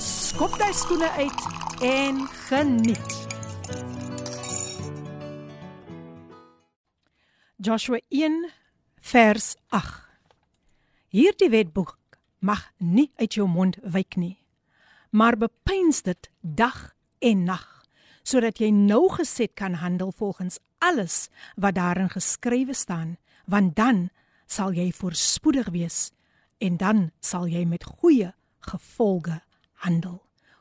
skop jy skoene uit en geniet. Joshua 1 vers 8. Hierdie wetboek mag nie uit jou mond wyk nie, maar bepeins dit dag en nag sodat jy nou geset kan handel volgens alles wat daarin geskrywe staan, want dan sal jy voorspoedig wees en dan sal jy met goeie gevolge handel.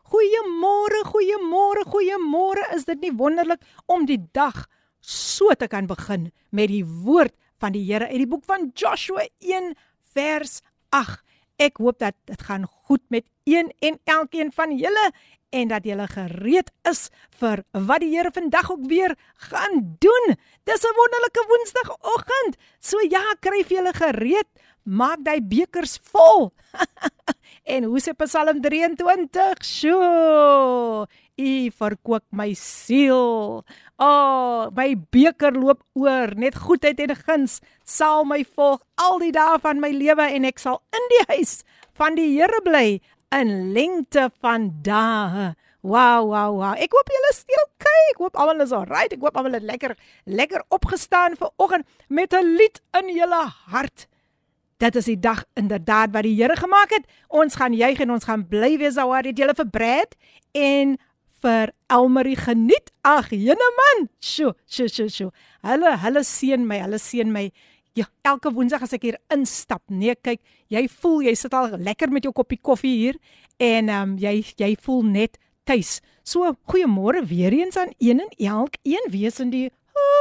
Goeiemôre, goeiemôre, goeiemôre. Is dit nie wonderlik om die dag so te kan begin met die woord van die Here uit die boek van Joshua 1 vers 8. Ek hoop dat dit gaan goed met een en elkeen van julle en dat julle gereed is vir wat die Here vandag ook weer gaan doen. Dis 'n wonderlike Woensdagoggend. So ja, kry vir julle gereed. Maak daai bekers vol. en hoe sê Psalm 23? Sjoe, u verkoop my siel. O, oh, my beker loop oor, net goedheid en guns sal my volg al die dae van my lewe en ek sal in die huis van die Here bly in lengte van dae. Wow, wow, wow. Ek hoop julle steel kyk. Ek hoop almal is alright. Ek hoop almal het lekker lekker opgestaan vir oggend met 'n lied in julle hart. Dit is die dag inderdaad wat die Here gemaak het. Ons gaan juig en ons gaan bly wees daar. Het julle vir Brad en vir Elmarie geniet? Ag, jene man. Sjoe, sjoe, sjoe, sjoe. Hulle hulle seën my. Hulle seën my. Ja, elke woensdag as ek hier instap, nee, kyk, jy voel jy sit al lekker met jou koppie koffie hier en ehm um, jy jy voel net tuis. So, goeiemôre weer eens aan een en elkeen wees in die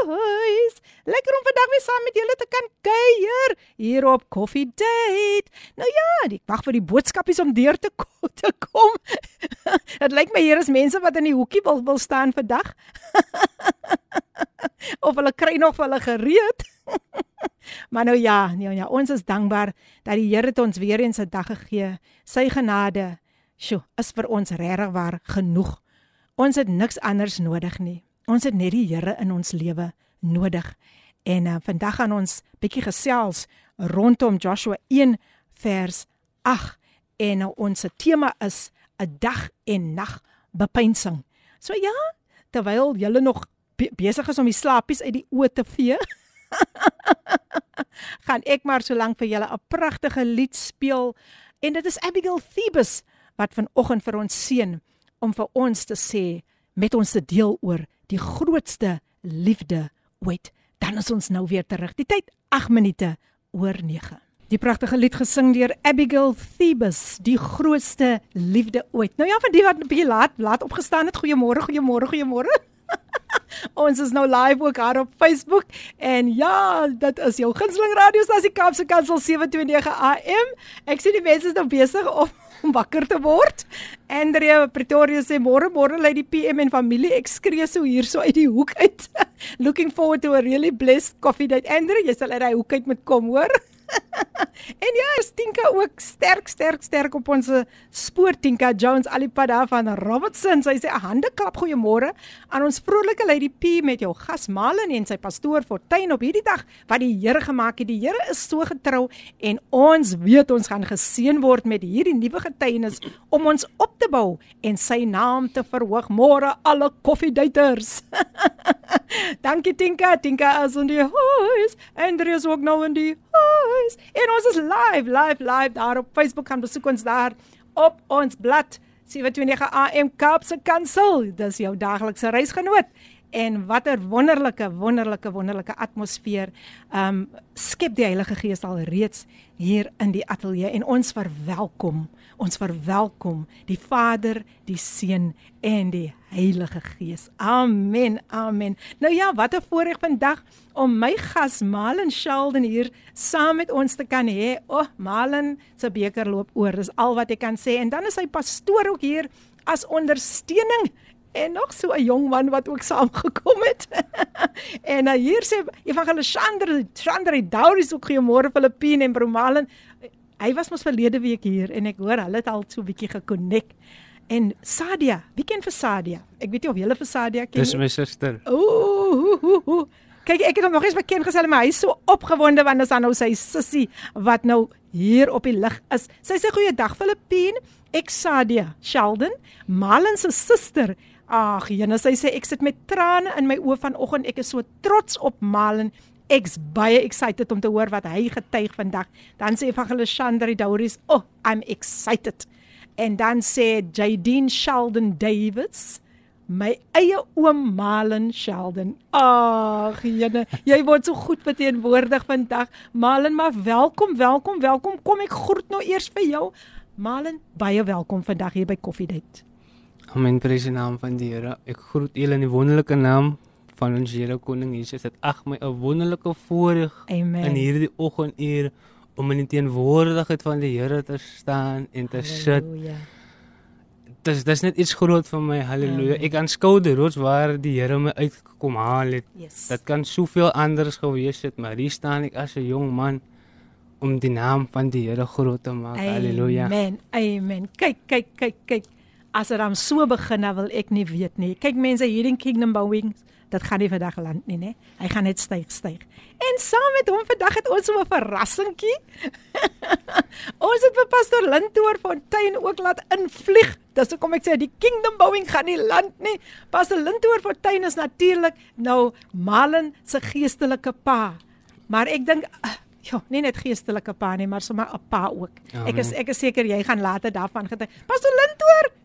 huis. Lekker om vandag weer saam met julle te kan kuier hier op Coffee Date. Nou ja, ek wag vir die boodskapies om deur te kom. Te kom. Dit lyk my hier is mense wat in die hoekie wil wil staan vandag. of hulle kry nog hulle gereed. maar nou ja, nee ja, ons is dankbaar dat die Here het ons weer eens 'n dag gegee. Sy genade, sjo, is vir ons regtig waar genoeg. Ons het niks anders nodig nie. Ons het net die Here in ons lewe nodig. En uh, vandag gaan ons bietjie gesels rondom Joshua 1 vers 8 en uh, ons tema is 'n dag en nag bepeinsing. So ja, terwyl julle nog besig is om die slaapies uit die oë te vee, gaan ek maar so lank vir julle 'n pragtige lied speel en dit is Abigail Thebus wat vanoggend vir ons seën om vir ons te sê met ons te deel oor die grootste liefde ooit. Dan is ons nou weer terug. Die tyd 8 minute oor 9. Die pragtige lied gesing deur Abigail Thebus, die grootste liefde ooit. Nou ja, vir die wat 'n bietjie laat laat opgestaan het, goeiemôre, goeiemôre, goeiemôre. Ons is nou live ook daar op Facebook en ja, dit is jou gunsteling radiostasie Kaapse Kansel 729 AM. Ek sien die mense is nou besig om, om wakker te word. Andrea Pretoria sê môre môre lê die PM en familie ek skree so hier so uit die hoek uit. Looking forward to a really blessed coffee date. Andrea, jy sal uit daai hoek uit moet kom, hoor. en ja, Stinka ook sterk sterk sterk op ons spoor Tinka Jones alipad daar van Robertson. Sy sê 'n hande klap goeiemôre aan ons vrolike Lady P met jou gas Malen en sy pastoor Fortuin op hierdie dag wat die Here gemaak het. Die Here is so getrou en ons weet ons gaan geseën word met hierdie nuwe getuienis om ons op te bou en sy naam te verhoog. Môre alle koffiedaters. Dankie Tinka, Tinka is in die huis. Andreas ook nou in die huis. En ons is live, live, live daar op Facebook kan besoek ons daar op ons blad 729 AM Kaapse Kansel. Dis jou daglikse reisgenoot. En watter wonderlike wonderlike wonderlike atmosfeer. Um skep die Heilige Gees al reeds hier in die ateljee en ons verwelkom ons verwelkom die Vader, die Seun en die Heilige Gees. Amen. Amen. Nou ja, wat 'n voorreg vandag om my gas Malen Sheldon hier saam met ons te kan hê. O, oh, Malen se beker loop oor. Dis al wat ek kan sê. En dan is hy pastoor ook hier as ondersteuning en nog so 'n jong man wat ook saamgekom het. en uh, hier sê Evangelis Chandra, Chandra Dauris ook goeiemôre Filippine en Bromalen. Hy was mos verlede week hier en ek hoor hulle het al so 'n bietjie gekonnek. En Sadia, wie ken vir Sadia? Ek weet nie of julle vir Sadia ken nie. Dis my suster. Ooh. Kyk, ek het hom nog eens bekend gesê, maar hy is so opgewonde want as dan nou sy sussie wat nou hier op die lig is. Sy sê goeiedag Filippine, ek Sadia Sheldon, Malin se suster. Ag, jene, sy sê ek sit met trane in my oë vanoggend. Ek is so trots op Malin. Ek's baie excited om te hoor wat hy getuig vandag. Dan sê Evangelis Chandri Dauris, "Oh, I'm excited." En dan sê Jadine Sheldon Davids, my eie oom Malen Sheldon. Ag, jene, jy word so goed verteenwoordig vandag. Malen, maar welkom, welkom, welkom. Kom ek groet nou eers vir jou. Malen, baie welkom vandag hier by Koffiedייט. Amen, prys die naam van die Here. Ek groet julle in die wonderlike naam van ons Here Koning Jesus. Dit ag my 'n wonderlike voorreg Amen. in hierdie oggenduur om in die teenwoordigheid van die Here te staan en te sit. Halleluja dis dis net iets groot vir my. Halleluja. Ek aanskou die rots waar die Here my uitgekom haal het. Yes. Dit kan soveel anders gewees het, maar hier staan ek as 'n jong man om die naam van die Here groot te maak. Halleluja. Amen. Amen. Kyk, kyk, kyk, kyk. As dit dan so begin, dan wil ek nie weet nie. Kyk mense, hierdie kingdom bouing dit gaan nie vandag land nie, né? Hy gaan net styg, styg. En saam met hom vandag het ons so 'n verrassingkie. ons het vir pastoor Lintoor Fontein ook laat invlieg. Dis hoekom ek sê die kingdom bouing gaan nie land nie. Pastoor Lintoor Fontein is natuurlik nou Malen se geestelike pa. Maar ek dink Ja, nie net geestelike pa nie, maar sommer 'n pa ook. Amen. Ek is ek is seker jy gaan later daarvan getuig. Pastoor Lintoor.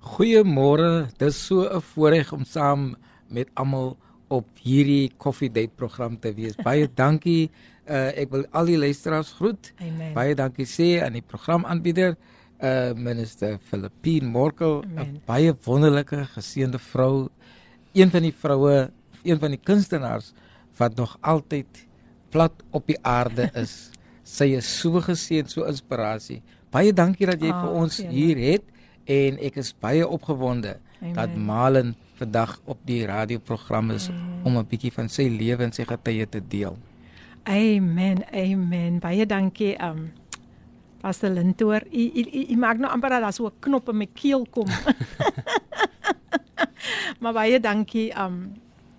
Goeiemôre. Dis so 'n voorreg om saam met almal op hierdie Coffee Date program te wees. Baie dankie. Uh, ek wil al die luisteraars groet. Amen. Baie dankie sê aan die programaanbieder, uh minister Filippine Morkel, 'n baie wonderlike geseënde vrou, een van die vroue, een van die kunstenaars wat nog altyd plat op die aarde is. Sy is so geseën, so inspirasie. Baie dankie dat jy oh, vir ons hier het en ek is baie opgewonde Amen. dat Malen vandag op die radioprogram is mm. om 'n bietjie van sy lewe en sy getuie te deel. Amen. Amen. Baie dankie. Um Pastor Lintoor, u u u maak nou amper dat so 'n knop in my keel kom. maar baie dankie um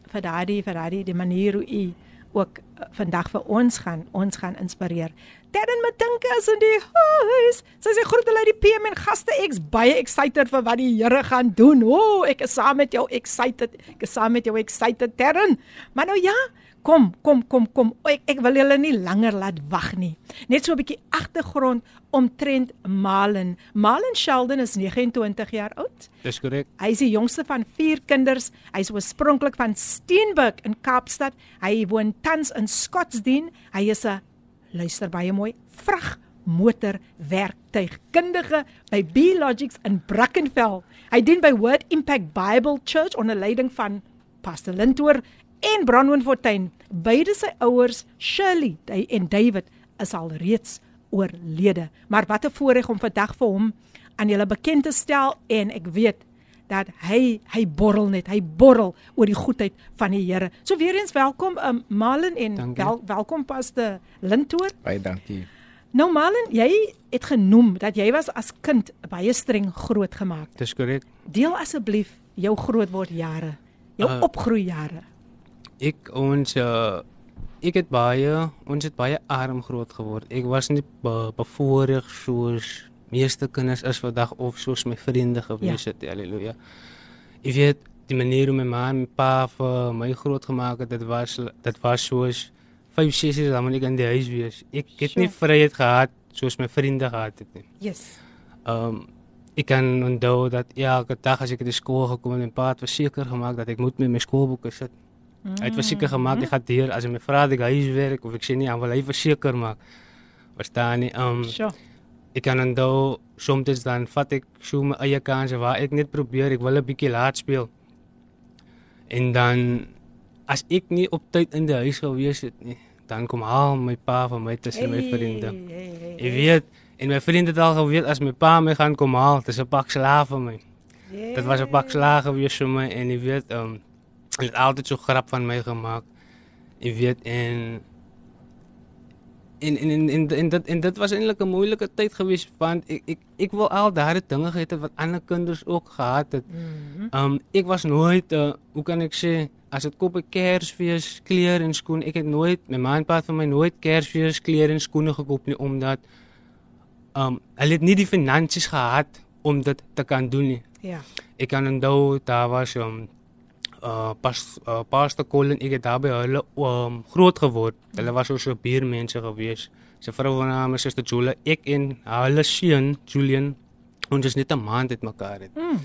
vir daardie vir daardie die manier hoe u ook uh, vandag vir ons gaan ons gaan inspireer. Terren met dink as in die huis. Sy sê groet hulle die PM en gaste. Ek's baie excited vir wat die Here gaan doen. O, oh, ek is saam met jou excited. Ek is saam met jou excited Terren. Maar nou ja, kom, kom, kom, kom. Ek ek wil julle nie langer laat wag nie. Net so 'n bietjie agtergrond omtrent Malen. Malen Sheldon is 29 jaar oud. Dis korrek. Hy is die jongste van 4 kinders. Hy is oorspronklik van Steenburg in Kaapstad. Hy woon tans in Scottsdene. Hy is 'n luister baie mooi, vrag motor werktuigkundige by B Logics in Brackenfell. Hy dien by Word Impact Bible Church onder leiding van Pastor Lintoor en Bronwyn Fortuin. Beide sy ouers, Shirley en David, is al reeds oorlede. Maar wat 'n voorreg om vandag vir hom aan julle bekend te stel en ek weet dat hy hy borrel net, hy borrel oor die goedheid van die Here. So weer eens welkom um, Malen en wel, welkom Pastor Lintoor. Baie dankie. Nou Malen, jy het genoem dat jy was as kind baie streng grootgemaak. Dis korrek. Deel asseblief jou grootword jare, jou uh, opgroei jare. Ek ons uh, ek het baie ons het baie arm groot geword. Ek was nie be, bevoorreg soos meeste kinders is vandag of soos my vriende gewees ja. het. Halleluja. Ek weet die manier hoe my ma en my pa vir my groot gemaak het, dit was dit was soos vyf sessies dan moet ek in die huis wees. Ek het sure. nie vryheid gehad soos my vriende gehad het nie. Yes. Ehm um, ek kan onthou dat elke dag as ek by skool gekom het, my pa het verseker gemaak dat ek moet met my skoolboeke sit. Mm. Hy het verseker gemaak ek gaan deur as hy my vra dat ek huiswerk of ek sê nie, dan wil hy verseker maak. Verstaan nie? Ehm um, sure ek kan onthou soms dan vat ek so my eie kanse waar ek net probeer ek wil 'n bietjie laat speel. En dan as ek nie op tyd in die huis gewees het nie, dan kom haal my pa van my tussen hey, my vriende. Hey, hey, hey. Ek weet en my vriende het al geweet as my pa my gaan kom haal, dis 'n pak slaaf vir my. Yeah. Dit was 'n pak slaag gewees vir my en jy weet, ehm um, het altyd so grap van my gemaak. Jy weet en en en en en, en dit en dit was eintlik 'n moeilike tyd gewees want ek ek ek wil al daardie dinge gehad het wat ander kinders ook gehad het. Ehm mm um, ek was nooit uh, hoe kan ek sê as dit kop 'n Kersfees klere en skoene ek het nooit my ma en pa vir my nooit Kersfees klere en skoene gekoop nie omdat ehm um, hulle het nie die finansies gehad om dit te kan doen nie. Ja. Ek kan onthou daar was um, uh pas uh, pastor Colin ek het daar by hulle um, groot geword. Hulle was so buurmense gewees. Sy vrou van naam is Suster Julia. Ek en hulle seun Julian ons is net 'n maand het mekaar het. Mm.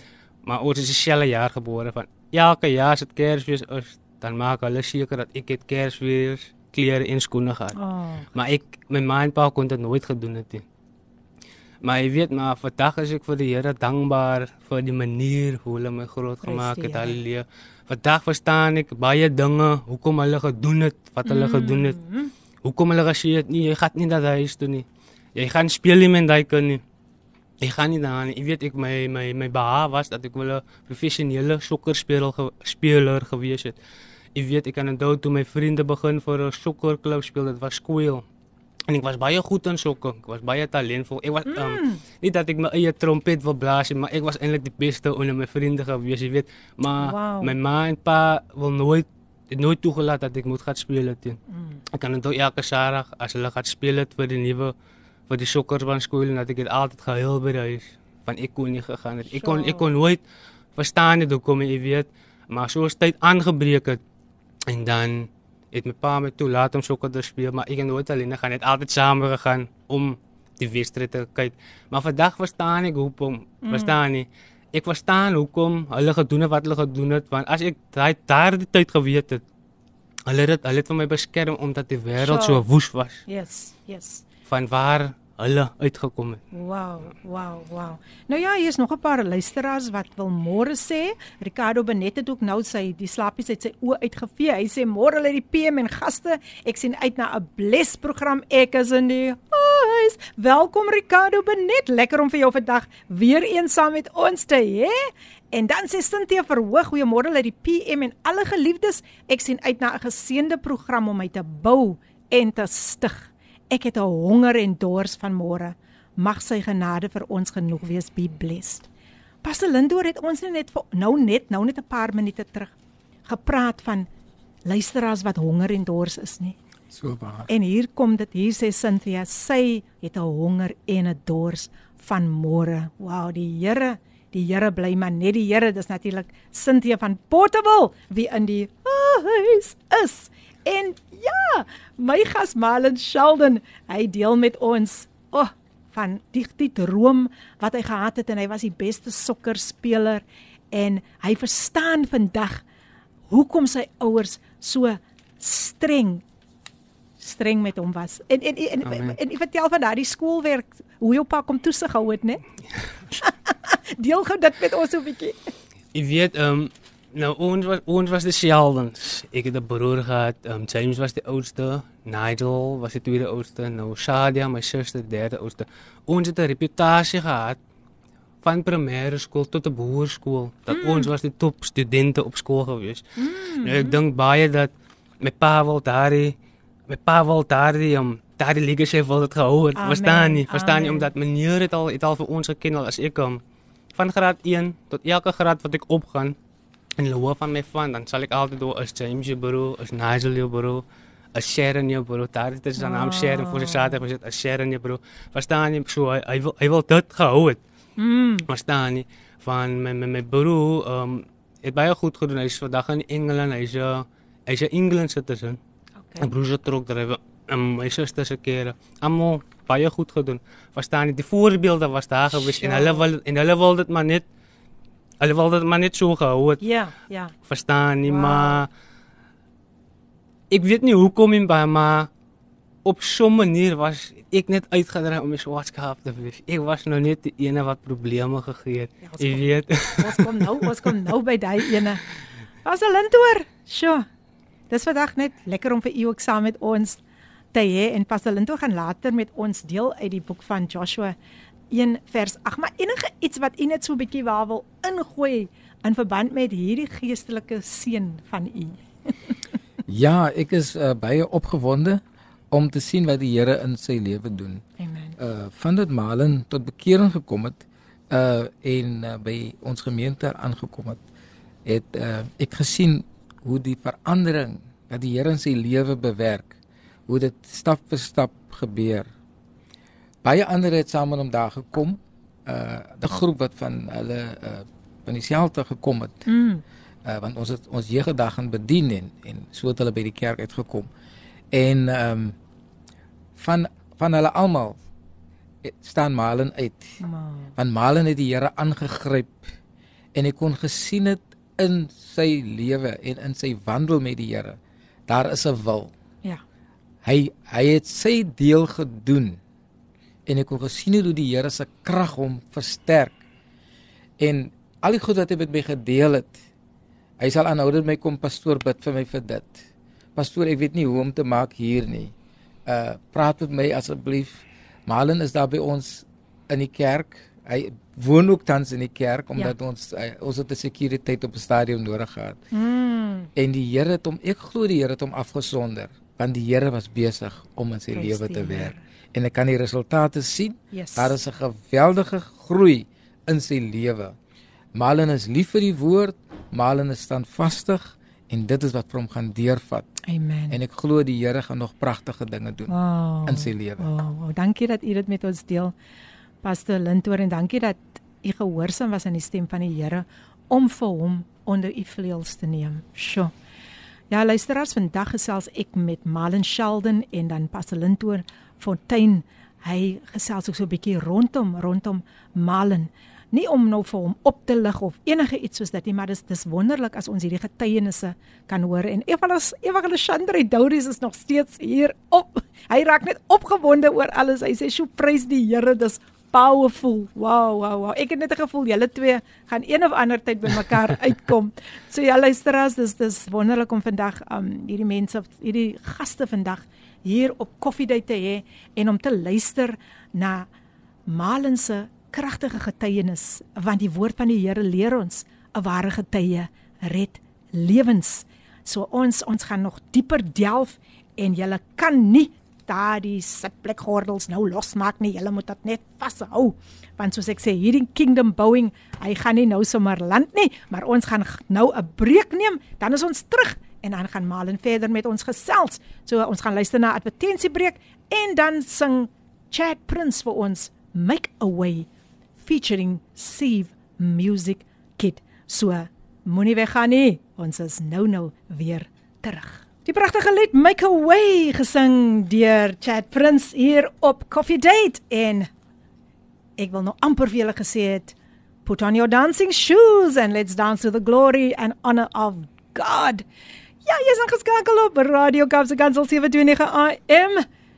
Maar ons is dieselfde jaar gebore van elke jaar as dit Kersfees is, dan maak hulle seker dat ek het Kersfees klere en skoene gehad. Oh. Maar ek my ma en pa kon dit nooit gedoen het nie. Maar jy weet maar vandag is ek vir die Here dankbaar vir die manier hoe hulle my groot gemaak het. Halleluja. Vandag verstaan ek baie dinge hoekom hulle gedoen het wat hulle mm. gedoen het. Hoekom hulle gesê het nee, jy gaan nie dat huis toe nie. Jy gaan speel nie met daai kind nie. Ek gaan nie daar nie. Jy weet ek my my my beha was dat ek wil 'n professionele sokkerspeler ge, speler gewees het. Jy weet ek kan onthou toe my vriende begin vir 'n sokkerklub speel, dit was skool. En ek was baie goed in sokke. Ek was baie talentvol. Ek was um, mm. nie dat ek my eie trompet wil blaas nie, maar ek was eintlik die beste onder my vriende gewees, jy weet. Maar wow. my ma en pa wil nooit het nooit toegelaat dat ek moet gaan speel het. Mm. Ek kan onthou elke Saterdag as hulle gaan speel het vir die nuwe vir die sokkersbaan skool en dat ek dit altyd gehuil by die huis van ek kon nie gegaan het. Ek kon ek kon nooit verstaan dit hoekom jy weet, maar soos tyd aangebreek het en dan het my pa my toelaat om sokker te speel, maar ek en nooit alleen gaan, het altyd saam gegaan om die wedstryd te kyk. Maar vandag verstaan ek hoekom, mm. verstaan nie. Ek verstaan hoekom hulle gedoen het wat hulle gedoen het, want as ek daai daardie tyd geweet het, hulle het hulle het vir my beskerm omdat die wêreld sure. so woes was. Yes, yes. Van waar hulle uitgekom het. Wow, wow, wow. Nou ja, hier is nog 'n paar luisteraars wat wil môre sê. Ricardo Benet het ook nou sy die slappies uit sy oë uitgevee. Hy sê môre lê die PM en gaste. Ek sien uit na 'n bles program. Ek is in die huis. Welkom Ricardo Benet. Lekker om vir jou vandag weer eens saam met ons te hê. En dan sê Cynthia verhoog goeiemôre lê die PM en alle geliefdes. Ek sien uit na 'n geseënde program om my te bou en te stig. Ek het 'n honger en dors van môre. Mag sy genade vir ons genoeg wees. Be blessed. Pastor Lindoor het ons net nou net nou net 'n paar minute terug gepraat van luisteraars wat honger en dors is nie. So baie. En hier kom dit hier sê Cynthia, sy het 'n honger en 'n dors van môre. Wow, die Here, die Here bly maar net die Here. Dis natuurlik Cynthia van Portable wie in die huis is. En ja, my gas Marlon Sheldon, hy deel met ons oh, van die die droom wat hy gehad het en hy was die beste sokkerspeler en hy verstaan vandag hoekom sy ouers so streng streng met hom was. En en en, en, en vertel van daardie skoolwerk, hoe jou pa kom toesig hou het, né? deel gou dit met ons so 'n bietjie. Jy weet, ehm um, Nou ons was ons was die Sheldons. Ek het 'n broer gehad. Um, James was die oudste. Nigel was die tweede oudste. Nou Shadia, my suster, die derde oudste. Ons het 'n reputasie gehad van primêre skool tot 'n behoorskool dat mm. ons was die top studente op skool gewees. Mm. Nou, ek dink baie dat my pa wil daardie my pa wil daardie om um, daardie legacy wil dit gehou het. Verstaan nie? Verstaan nie omdat meneer het al het al vir ons geken al as ek kom um, van graad 1 tot elke graad wat ek opgaan en hulle hoor van my van dan sal ek altyd doen as James jou bro, as Nigel jou bro, as Sharon jou bro. Daar het is sy naam Sharon vir sy saad het gesê as Sharon jou bro. Verstaan jy so hy, hy wil hy wil dit gehou het. Mm. Verstaan jy van my my, my bro um het baie goed gedoen. Hy's vandag in Engeland. Hy's 'n hy's 'n England citizen. Okay. En broer se trok drywe. Um, my suster se kere. Almal baie goed gedoen. Verstaan jy die voorbeelde was daar gewees sure. en hulle wil en hulle wil dit maar net Hulle wil dit maar net so gehou het. Ja, ja. Verstaan nie, wow. maar ek weet nie hoekom nie, maar op so 'n manier was ek net uitgedry om my swartskaap te wees. Ek was nou net die ene wat probleme gegee het. Ja, jy weet. Ons kom nou, ons kom nou by daai ene. Was 'n lintoor. Sjoe. Dis vandag net lekker om vir u ook saam met ons te hê en Pastor Linto gaan later met ons deel uit die boek van Joshua 1 vers 8 maar enige iets wat u net so 'n bietjie waar wil ingooi in verband met hierdie geestelike seën van u? ja, ek is uh, baie opgewonde om te sien wat die Here in sy lewe doen. Amen. Uh van dit Malen tot bekering gekom het uh en uh, by ons gemeente aangekom het, het uh ek gesien hoe die verandering wat die Here in sy lewe bewerk, hoe dit stap vir stap gebeur. Baie ander het saam met hom daar gekom. Uh 'n groep wat van hulle uh van dieselfde gekom het. Mm. Uh want ons het ons jeugedag gaan bedien en en so het hulle by die kerk uitgekom. En ehm um, van van hulle almal staan Malen uit. Want Malen het die Here aangegryp en ek kon gesien het in sy lewe en in sy wandel met die Here. Daar is 'n wil. Ja. Hy hy het sy deel gedoen en ek kon gesien hoe die Here se krag hom versterk. En al die goed wat hy met my gedeel het, hy sal aanhoudend my kom pastoor bid vir my vir dit. Pastoor, ek weet nie hoe om te maak hier nie uh praat met my asseblief. Malen is daar by ons in die kerk. Hy woon ook tans in die kerk omdat ja. ons uh, ons het 'n sekuriteit op 'n stadium nodig gehad. Mm. En die Here het hom ek glo die Here het hom afgesonder want die Here was besig om in sy lewe te werk. En ek kan die resultate sien. Yes. Daar is 'n geweldige groei in sy lewe. Malen is lief vir die woord, Malen is standvastig en dit is wat vir hom gaan deurvat. Amen. En ek glo die Here gaan nog pragtige dinge doen wow. in sy lewe. Wow, wow, dankie dat u dit met ons deel. Pastor Lintoor en dankie dat u gehoorsaam was aan die stem van die Here om vir hom onder u vleuels te neem. Sjoe. Ja, luisteraars, vandag gesels ek met Malen Sheldon en dan Pastor Lintoor Fontein. Hy gesels ook so 'n bietjie rondom rondom Malen. Nie om nou vir hom op te lig of enige iets soos dit nie, maar dis dis wonderlik as ons hierdie getuienisse kan hoor en Evalas Evalashandre Douris is nog steeds hier op. Hy raak net opgewonde oor alles. Hy sê, "Sjoe, prys die Here, dis powerful. Wow, wow, wow. Ek het net 'n gevoel julle twee gaan een of ander tyd by mekaar uitkom. So ja, luisteraars, dis dis wonderlik om vandag um hierdie mense, hierdie gaste vandag hier op Coffee Date te hê en om te luister na Malen se kragtige getuienis want die woord van die Here leer ons 'n ware getuie red lewens. So ons ons gaan nog dieper delf en jy kan nie daardie sitplekgordels nou losmaak nie. Jy moet dit net vashou. Want soos ek sê, hierdie kingdom bouing, hy gaan nie nou sommer land nie, maar ons gaan nou 'n breek neem, dan is ons terug en dan gaan Malen verder met ons gesels. So ons gaan luister na advertensiebreek en dan sing Chad Prince vir ons Make a Way featuring Steve Music Kit. So moenie weggaan nie. Ons is nou nou weer terug. Die pragtige lied Make a Way gesing deur Chad Prince hier op Coffee Date en ek wil nou amper vir julle gesê het put on your dancing shoes and let's dance to the glory and honor of God. Ja, jy's ingeskakel op Radio Kaapse Kansel 729 AM.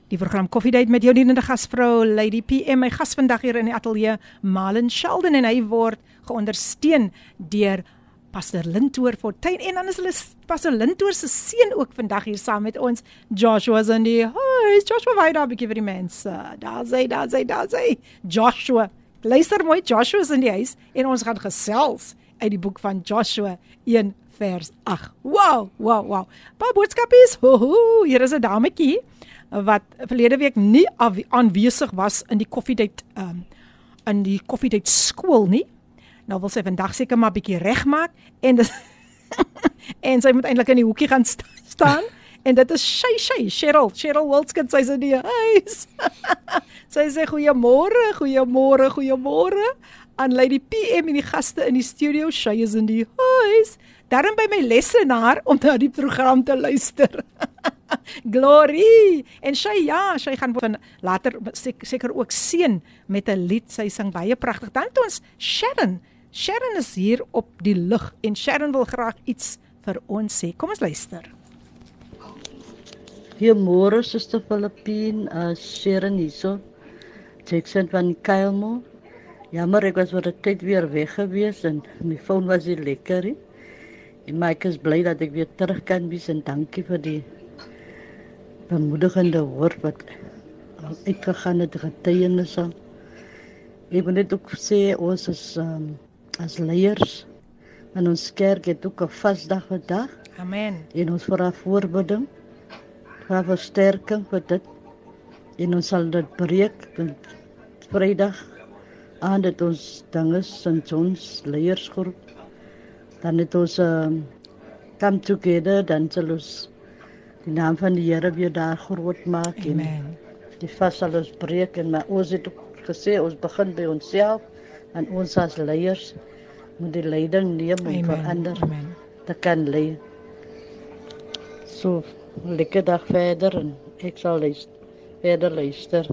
Die program Coffee Date met jou dienende gasvrou Lady PM. My gas vandag hier in die ateljee Malen Sheldon en hy word geondersteun deur Pastor Lintoor Fortuin en dan is hulle Pastor Lintoor se seun ook vandag hier saam met ons. Joshua's in die huis. Joshua Vaida bietjie vir die mense. Daar sê, daar sê, daar sê. Joshua. Luister mooi, Joshua's in die huis en ons gaan gesels uit die boek van Joshua 1 vers 8. Wow, wow, wow. Pa boodskapies. Ho, ho, hier is 'n dametjie wat verlede week nie aanwesig was in die koffiedייט um, in die koffiedייט skool nie. Nou wil sy vandag seker maar bietjie regmaak en dis en sy moet eintlik in die hoekie gaan st staan en dit is Shay Shay Cheryl Cheryl Wilskins sy's in die huis. sy sê goeiemôre, goeiemôre, goeiemôre aan Lady PM en die gaste in die studio. Shay is in die huis. Daarom by my lesenaar om na die program te luister. Glory. En sy ja, sy gaan van later seker ook seën met 'n lied. Sy sing baie pragtig. Dan het ons Sharon. Sharon is hier op die lug en Sharon wil graag iets vir ons sê. Kom ons luister. Goeiemôre Suster Filippine, uh Sharon hierso. Jackson van Kuilmo. Jammer ek was vir 'n tyd weer weg gewees en my foon was nie lekker nie. En my ek is bly dat ek weer terug kan wees en dankie vir die bemoedigende woord wat uitgegaan het getuienisse. Ek wil net ook sê ons is um, as leiers. En ons kerk het ook 'n vasdag vandag Amen. en ons vra voorbidding vir versterking vir dit. En ons sal dit breek met Vrydag aan dit ons dinge St. John's leiersgroep. Dan het ons um, come together dan sal ons die naam van die Here weer daar groot maak en Amen. die vas sal ons breek en maar ons het gesê ons begin by onsself en ons as leiers moet die leiding neem om vir Amen. ander Amen. te kan lei. So lekker dag verder en ek sal luister, verder luister.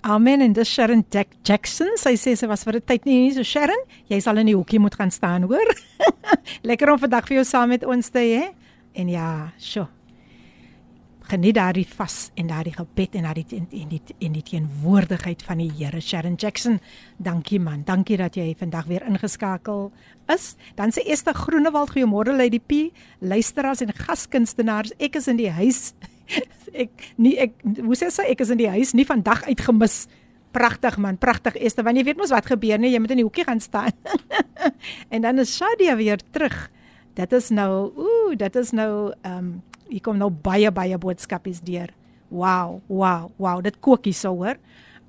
Amen en dis Sharon Jack Jackson. Sy sê sy was vir 'n tyd nie hier so Sharon, jy sal in die hoekie moet gaan staan, hoor. Lekker om vandag vir jou saam met ons te hê. En ja, sjo. Geniet daardie vas en daardie gebed en daardie en die en die teenwoordigheid van die Here. Sharon Jackson, dankie man. Dankie dat jy vandag weer ingeskakel is. Dan sê Esther Groenewald, goeiemôre Lady P, luisteraars en gaskunstenaars. Ek is in die huis. Ek nie ek hoe sê sy ek is in die huis nie vandag uitgemis. Pragtig man, pragtig Esther, want jy weet mos wat gebeur nie, jy moet in die hoekie gaan staan. en dan is Shadia weer terug. Dit is nou, ooh, dit is nou ehm um, hier kom nou baie baie boodskapies deur. Wow, wow, wow, dit kook hier so hoor.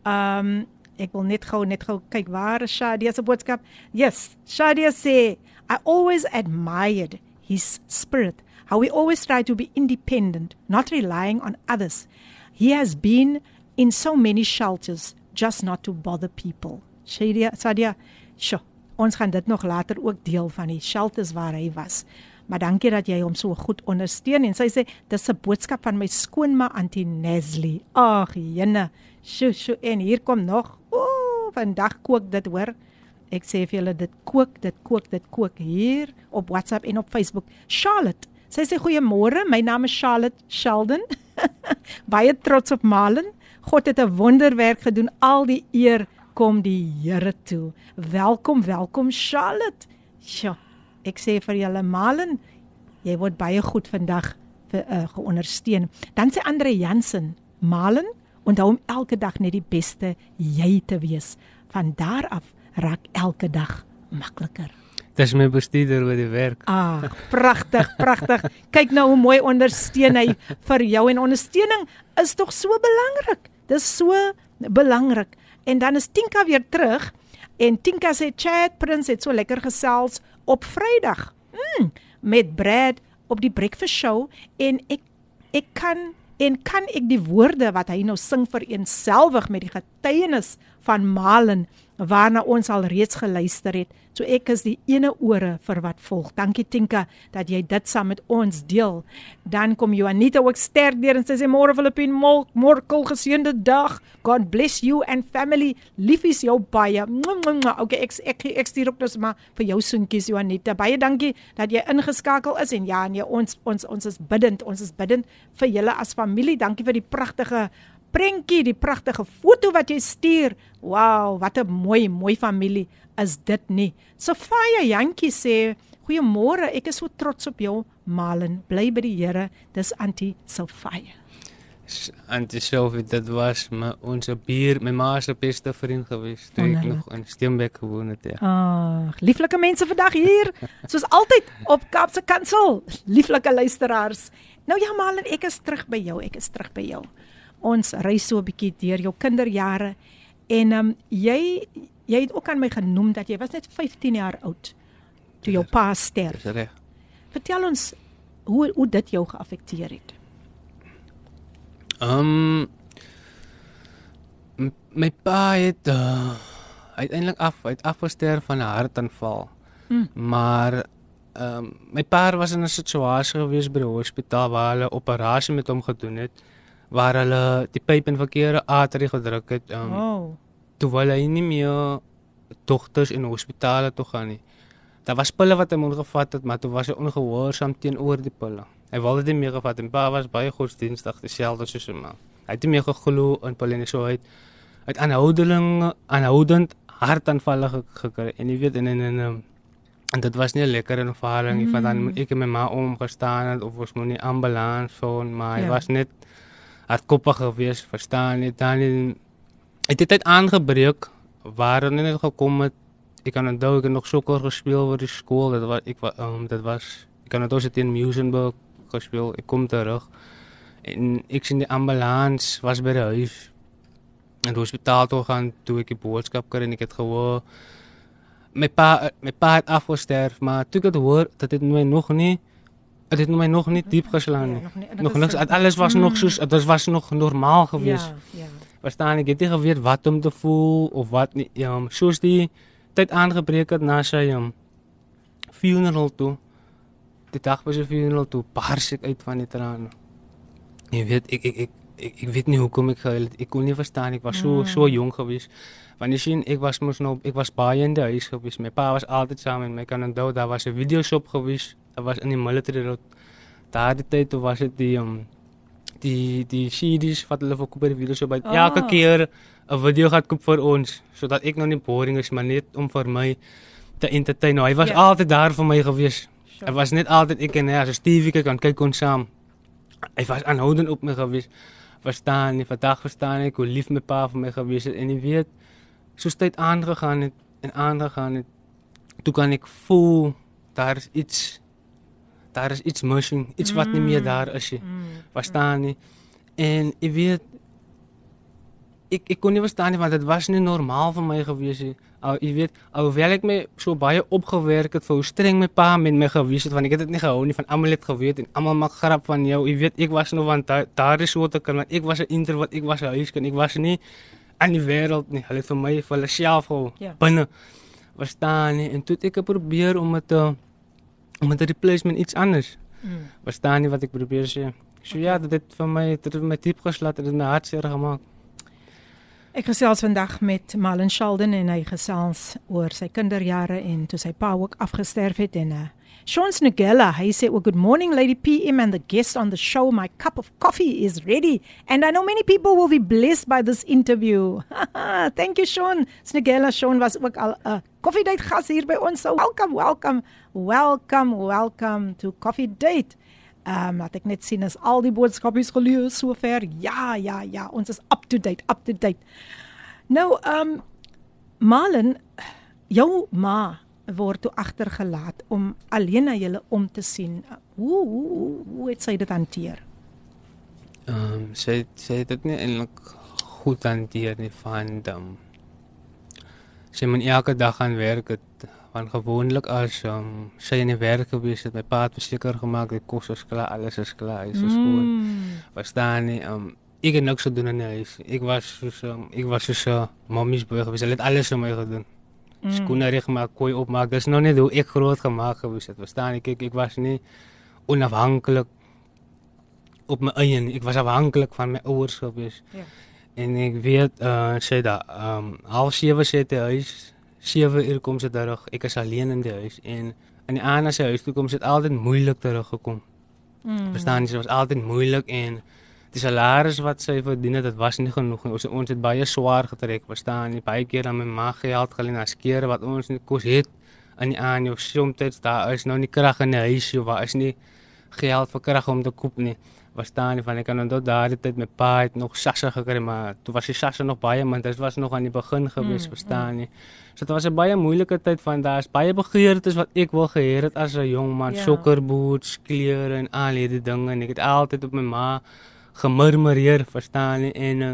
Ehm um, ek wil net gou net gou kyk waar is Shadia se boodskap. Yes, Shadia sê I always admired his spirit. How he always tried to be independent, not relying on others. He has been in so many shelters just not to bother people. Shadia, Shadia, sure. Ons gaan dit nog later ook deel van die shelters waar hy was. Maar dankie dat jy hom so goed ondersteun en sy sê dis 'n boodskap van my skoonma Auntie Nesli. Ag, jene. Sjoe, sjoe en hier kom nog. Ooh, vandag kook dit hoor. Ek sê vir julle dit kook, dit kook, dit kook hier op WhatsApp en op Facebook. Charlotte, sy sê goeiemôre. My naam is Charlotte Sheldon. Baie trots op Malen. God het 'n wonderwerk gedoen. Al die eer kom die Here toe. Welkom, welkom Charlotte. Sjoe. Ek sê vir julle Malen, jy word baie goed vandag vir uh, geondersteun. Dan sê Andre Jansen, Malen, onthou om elke dag net die beste jy te wees. Van daar af raak elke dag makliker. Dis my bestuurder by die werk. Ah, pragtig, pragtig. Kyk nou hoe mooi ondersteun hy vir jou en ondersteuning is tog so belangrik. Dis so belangrik. En dan is Tinka weer terug en Tinka sê Chat Prince het so lekker gesels op Vrydag. Mm, met Brad op die breakfast show en ek ek kan en kan ek die woorde wat hy nou sing vereenselwig met die getuienis van Malen waarna ons al reeds geluister het. So ek is die ene ore vir wat volg. Dankie Tinka dat jy dit saam met ons deel. Dan kom Juanita ook sterk deur en sy sê môre Filippin Morkel geseënde dag. God bless you and family. Liefies jou baie. Okay, ek ek ek stuur ook dus maar vir jou soentjies Juanita. Baie dankie dat jy ingeskakel is en ja, nee, ons ons ons is biddend. Ons is biddend vir julle as familie. Dankie vir die pragtige prentjie, die pragtige foto wat jy stuur. Wow, wat 'n mooi, mooi familie is dit nie. Sofia Jantjie sê, "Goeiemôre, ek is so trots op jou, Malen. Bly by die Here." Dis Auntie Sofia. Auntie Sophie, dit was my ons bier, my ma se beste vriend gewees toe ek Wonderlik. nog in Steenbek gewoon het. Ja. Ag, lieflike mense vandag hier, soos altyd op Kaapse Kansel. Lieflike luisteraars. Nou ja, Malen, ek is terug by jou. Ek is terug by jou. Ons reis so 'n bietjie deur jou kinderjare en um, jy jy het ook aan my genoem dat jy was net 15 jaar oud toe jou pa sterf. Dis reg. Vertel ons hoe hoe dit jou geaffekteer het. Ehm um, my pa het uh, uiteindelik af uit afgesterf van 'n hartaanval. Mm. Maar ehm um, my pa was in 'n situasie gewees by die hospitaal waar hulle operasie met hom gedoen het waar hulle die pyp in verkeerde arterie gedruk het. Um, Oh. toe wil hy nie meer dogters in hospitale toe gaan nie. Daar was pille wat hy moet gevat het, maar toe was hy ongehoorsaam teenoor die pille. Hy wou dit nie meer gevat en pa was baie godsdienstig dieselfde soos ma. Hy het nie meer geglo in pille nie, so het uit aanhoudeling aanhoudend hartaanvalle ge- gekry en jy weet en en en, en, en dit was nie 'n lekker ervaring nie, want dan moet ek en my ma omgestaan het of ons moet nie ambulans phone, maar hy Ja. was net hardkoppig geweest, verstaan jy? Dan het dit het aangebreek waar hulle net gekom het ik kan onthou ek het nog sokker gespeel vir die skool. Dit was ek um, dit was ek kan onthou sit in Musenburg gespeel. Ek kom terug en ek sien die ambulans was by die huis. En die hospitaal toe gaan toe ek die boodskap kry en ek het gehoor my pa my pa het afgesterf, maar toe ek het hoor dat dit my nog nie dit het my nog nie diep geslaan nie. Ja, nog nie. Nog niks, so- alles was nog Mm. soos dit was nog normaal gewees. Ja, ja. Verstaan ek het nie geweet wat om te voel of wat nie. Ja, soos die tyd aangebreek het na sy um, funeral toe. Die dag was sy funeral toe, bars ek uit van die trane. Jy weet ek ek ek ek, ek weet nie hoekom ek gehuil het. Ek kon nie verstaan ek was so Mm. so jonk gewees. Want jy sien ek was mos nou ek was baie in die huis gewees. My pa was altyd saam met my. Ek kan onthou daar was 'n videoshop gewees. Daar was in die military road. Daardie tyd toe was dit die um, die die CD's wat hulle verkoop by die videoshop. Oh. Elke keer 'n video gaan koop vir ons sodat ek nou nie boring is maar net om vir my te entertain. Nou, hy was Ja. yeah. altyd daar vir my gewees. Sure. Hy was net altyd ek en hy as Stevie kyk kan kyk ons saam. Hy was aanhoudend op my gewees. Verstaan nie, vandag verstaan ek hoe lief my pa vir my gewees het en jy weet soos tyd aangegaan het en aangegaan het toe kan ek voel daar is iets daar is iets missing, iets wat nie meer daar is nie. Mm. Verstaan nie? En jy weet ek ek kon nie verstaan nie want dit was nie normaal vir my gewees nie. Al jy weet, alhoewel ek my so baie opgewerk het vir hoe streng my pa met my gewees het want ek het dit nie gehou nie van almal het geweet en almal maak grap van jou. Jy weet, ek was nog want daar, daar is so te kan want ek was 'n introvert, ek was 'n huiskind, ek was nie aan die wêreld nie. Hulle het vir my vir hulle self gehou Ja. binne. Verstaan nie? En toe het ek probeer om dit te om dit replace met iets anders. Mm. Verstaan nie wat ek probeer sê. So ja, dit het vir my dit het my diep geslaan, dit het my hartseer gemaak. Ek gesels vandag met Malin Sheldon en hy gesels oor sy kinderjare en toe sy pa ook afgesterf het en uh Sean Snugella, hy sê oh, good morning Lady PM and the guest on the show. My cup of coffee is ready and I know many people will be blessed by this interview. Thank you Sean Snugella. Sean was ook al 'n uh, koffiedייט gas hier by ons. So welcome, welcome, welcome, welcome to Coffee Date. Ehm um, laat ek net sien as al die boodskapies gelees sover. Ja, ja, ja, ons is up to date, up to date. Nou, ehm um, Malin, jou ma word toe agtergelaat om alleen na julle om te sien. Hoe hoe hoe, hoe het sy dit hanteer? Ehm um, sy sy het dit nie eintlik goed hanteer nie van dam. Sy moet elke dag gaan werk het want gewoonlik as um, sy in die werk gewees het, my pa het verseker gemaak die kos is klaar, alles is klaar, hy is mm. skoon. Verstaan nie? Ehm um, ek het niks gedoen in die huis. Ek was soos um, ek was soos 'n uh, mommies boy gewees. Hulle het alles vir my gedoen. Mm. Skoene reg maak, kooi opmaak. Dis nog net hoe ek groot gemaak gewees het. Verstaan ek ek, ek was nie onafhanklik op my eie nie. Ek was afhanklik van my ouers gewees. Ja. En ek weet uh sê da ehm um, half 7 sê die huis 7 uur kom sy terug. Ek is alleen in die huis en in die ander se huis toe kom sy het altyd moeilik teruggekom. Mm. Verstaan jy, dit was altyd moeilik en die salaris wat sy verdien het, dit was nie genoeg nie. Ons ons het baie swaar getrek, verstaan jy? Baie keer aan my ma geld geleen as skere wat ons nie kos het in die aan jou soms daar is nou nie krag in die huis jy, waar is nie geld vir krag om te koop nie. Verstaan jy, van ek kan onthou daardie tyd my pa het nog sasse gekry, maar toe was die sasse nog baie min. Dit was nog aan die begin gewees, Mm, verstaan jy? So dit was 'n baie moeilike tyd van daar's baie begeertes wat ek wil gehê het as 'n jong man, Ja. sokkerboots, klere en al hierdie dinge en ek het altyd op my ma gemurmureer, verstaan jy? En uh,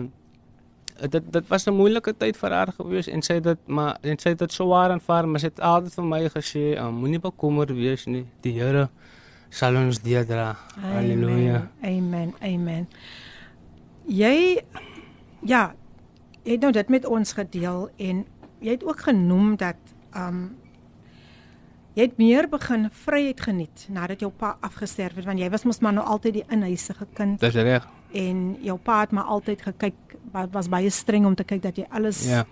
dit dit was 'n moeilike tyd vir haar gewees en sy het dit maar en sy het dit swaar aanvaar, maar sy het altyd vir my gesê, uh, moenie bekommerd wees nie. Die Here sal ons deurdra. Halleluja. Amen. Amen. Jy ja, jy het nou dit met ons gedeel en jy het ook genoem dat um jy het meer begin vryheid geniet nadat jou pa afgesterf het want jy was mos maar nou altyd die inhuisige kind Dis reg. En jou pa het maar altyd gekyk wa- was baie streng om te kyk dat jy alles Ja.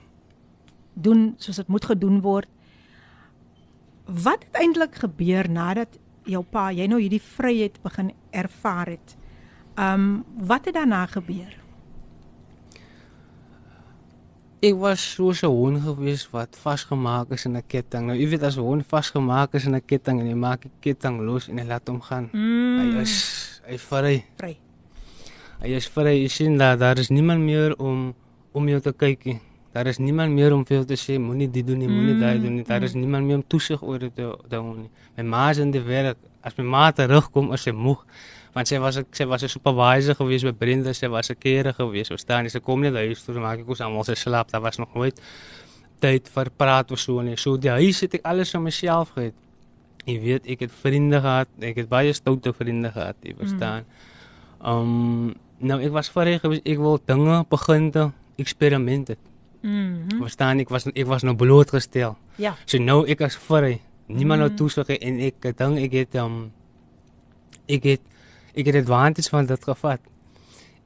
doen soos dit moet gedoen word. Wat het eintlik gebeur nadat jou pa jy nou hierdie vryheid begin ervaar het? Um wat het daarna gebeur? Ek was so 'n hond gewees wat vasgemaak is in 'n ketting. Nou, jy weet as 'n hond vasgemaak is in 'n ketting en jy maak die ketting los en jy laat hom gaan. Mm, Hy is hy vry. vry. Hy is vry. Jy sien dat daar is niemand meer om om jou te kyk nie. Daar is niemand meer om veel te sê, moenie dit doen nie, moenie Mm, daai doen nie. Daar is niemand meer om toesig oor dit te hou nie. My ma is in die werk. As my ma terugkom, is sy moeg. Want sy was sy was 'n supervisor gewees by Brenda, sy was 'n kere gewees. Verstaan jy? Sy kom net huis toe, maak ek ons almal se slaap. Daar was nog nooit tyd vir praat of so nie. So die huis het ek alles vir myself gehad. Jy weet, ek het vriende gehad. Ek het baie stoute vriende gehad, jy verstaan. Um nou ek was vry gewees. Ek wil dinge begin te eksperimente. Mhm. Verstaan ek was ek was nou blootgestel. Ja. So nou ek as vry. Niemand nou Mm. toesig hê en ek ek dink ek het um ek het ek het advantage van dit gevat.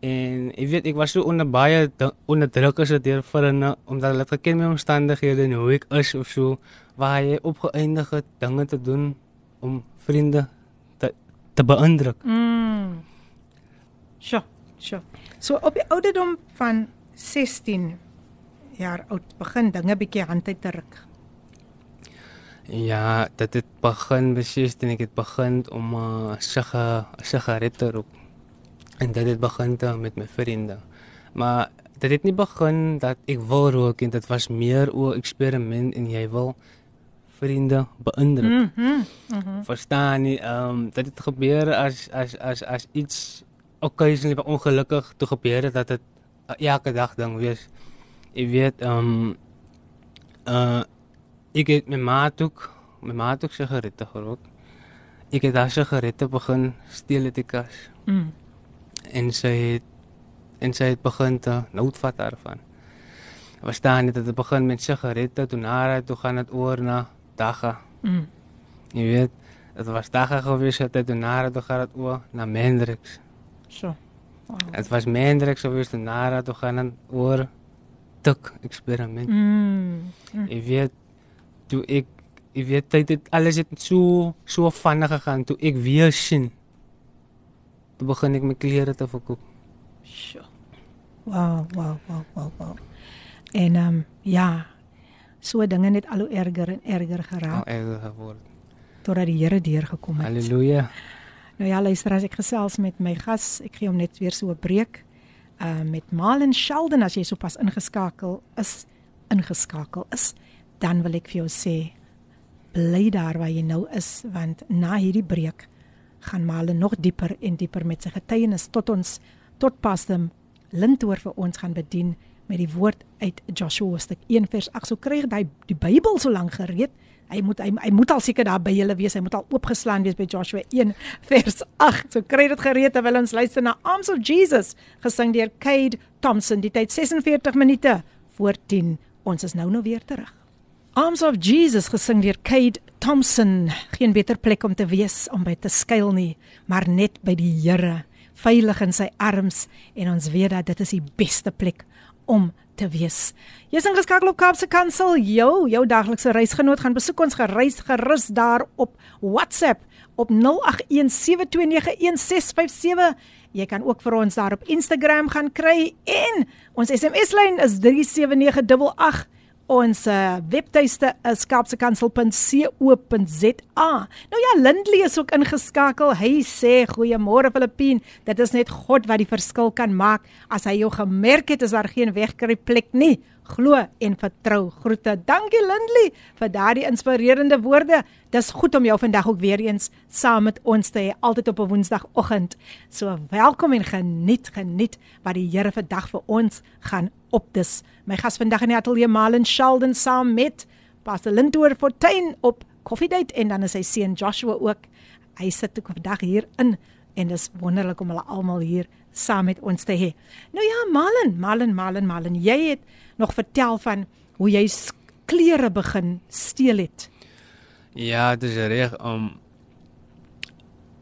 En ek weet ek was so onder baie di- onder druk as dit deur vir 'n omdat hulle het geken my omstandighede en hoe ek is of so waar jy opgeëindig het dinge te doen om vriende te te beïndruk. Mm. Sjoe, sjoe. So op die ouderdom van 16 jaar oud begin dinge bietjie hand uit te ruk. Ja, dit het begin beslis en ek het begin om 'n uh, siga sigaret te rook. En dit het begin te met my vriende. Maar dit het nie begin dat ek wil rook en dit was meer oor eksperiment en jy wil vriende beïndruk. Mhm. Mhm. Verstaan nie, ehm um, dit het gebeur as as as as iets occasionally ongelukkig toe gebeur het dat dit uh, elke dag ding wees. Jy weet, ehm um, uh ek het my maat ook, my maat ook sigarette gerook. Ek het daar sigarette begin steel uit die kas Mm. en sy het en sy het begin te noodvat daarvan. Verstaan nie dat dit begin met sigarette toe na toe gaan dit oor na dagga. Mm. Jy weet, dit was dagga gewees het toe na toe gaan dit oor na Mendrix. So. Wow. Dit was Mendrix gewees toe na toe gaan dit oor tik eksperiment. Mm. Jy weet, toe ek jy weet tyd het alles het so so vinnig gegaan toe ek weer sien. Toe begin ek my klere te verkoop. Sjoe. Wow, wow, wow, wow, wow. En ehm um, ja, so dinge net al hoe erger en erger Al geraak erger geword. totdat die Here deurgekom het. Halleluja. Nou ja, luister as ek gesels met my gas, ek gee hom net weer so 'n breek. Uh met Malen Sheldon as jy sopas ingeskakel is, ingeskakel is, dan wil ek vir jou sê bly daar waar jy nou is want na hierdie breek gaan Malen nog dieper en dieper met sy getuienis tot ons tot pastem Lintoor vir ons gaan bedien met die woord uit Joshua hoofstuk 1 vers 8. So kry hy die Bybel so lank gereed. Hy moet hy, hy moet al seker daar by julle wees. Hy moet al oopgeslaan wees by Joshua 1 vers 8. So kry dit gereed terwyl ons luister na Arms of Jesus gesing deur Cade Thompson. Die tyd 46 minute voor 10. Ons is nou nou weer terug. Arms of Jesus gesing deur Cade Thompson. Geen beter plek om te wees om by te skuil nie, maar net by die Here, veilig in sy arms en ons weet dat dit is die beste plek om te wees. Jy's ingeskakel op Kaapse Kansel. Jou, jou daglikse reisgenoot gaan besoek ons gereis gerus daar op WhatsApp op 0817291657. Jy kan ook vir ons daar op Instagram gaan kry en ons SMS-lyn is 37988. Ons uh, webtuiste is kapsekansel.co.za. Nou ja, Lindley is ook ingeskakel. Hy sê goeiemôre Filippien. Dit is net God wat die verskil kan maak. As hy jou gemerk het, is daar geen wegkruip plek nie Glo en vertrou. Groete. Dankie Lindley vir daardie inspirerende woorde. Dis goed om jou vandag ook weer eens saam met ons te hê, altyd op 'n Woensdagoggend. So welkom en geniet, geniet wat die Here vandag vir ons gaan opdis. My gas vandag in die ateljee Malen Sheldon saam met Pastor Lintoor Fortuin op koffiedייט en dan is sy seun Joshua ook. Hy sit ook vandag hier in en dis wonderlik om hulle almal hier saam met ons te hê. Nou ja, Malen, Malen, Malen, Malen, jy het nog vertel van hoe jy klere begin steel het. Ja, dit is reg. Um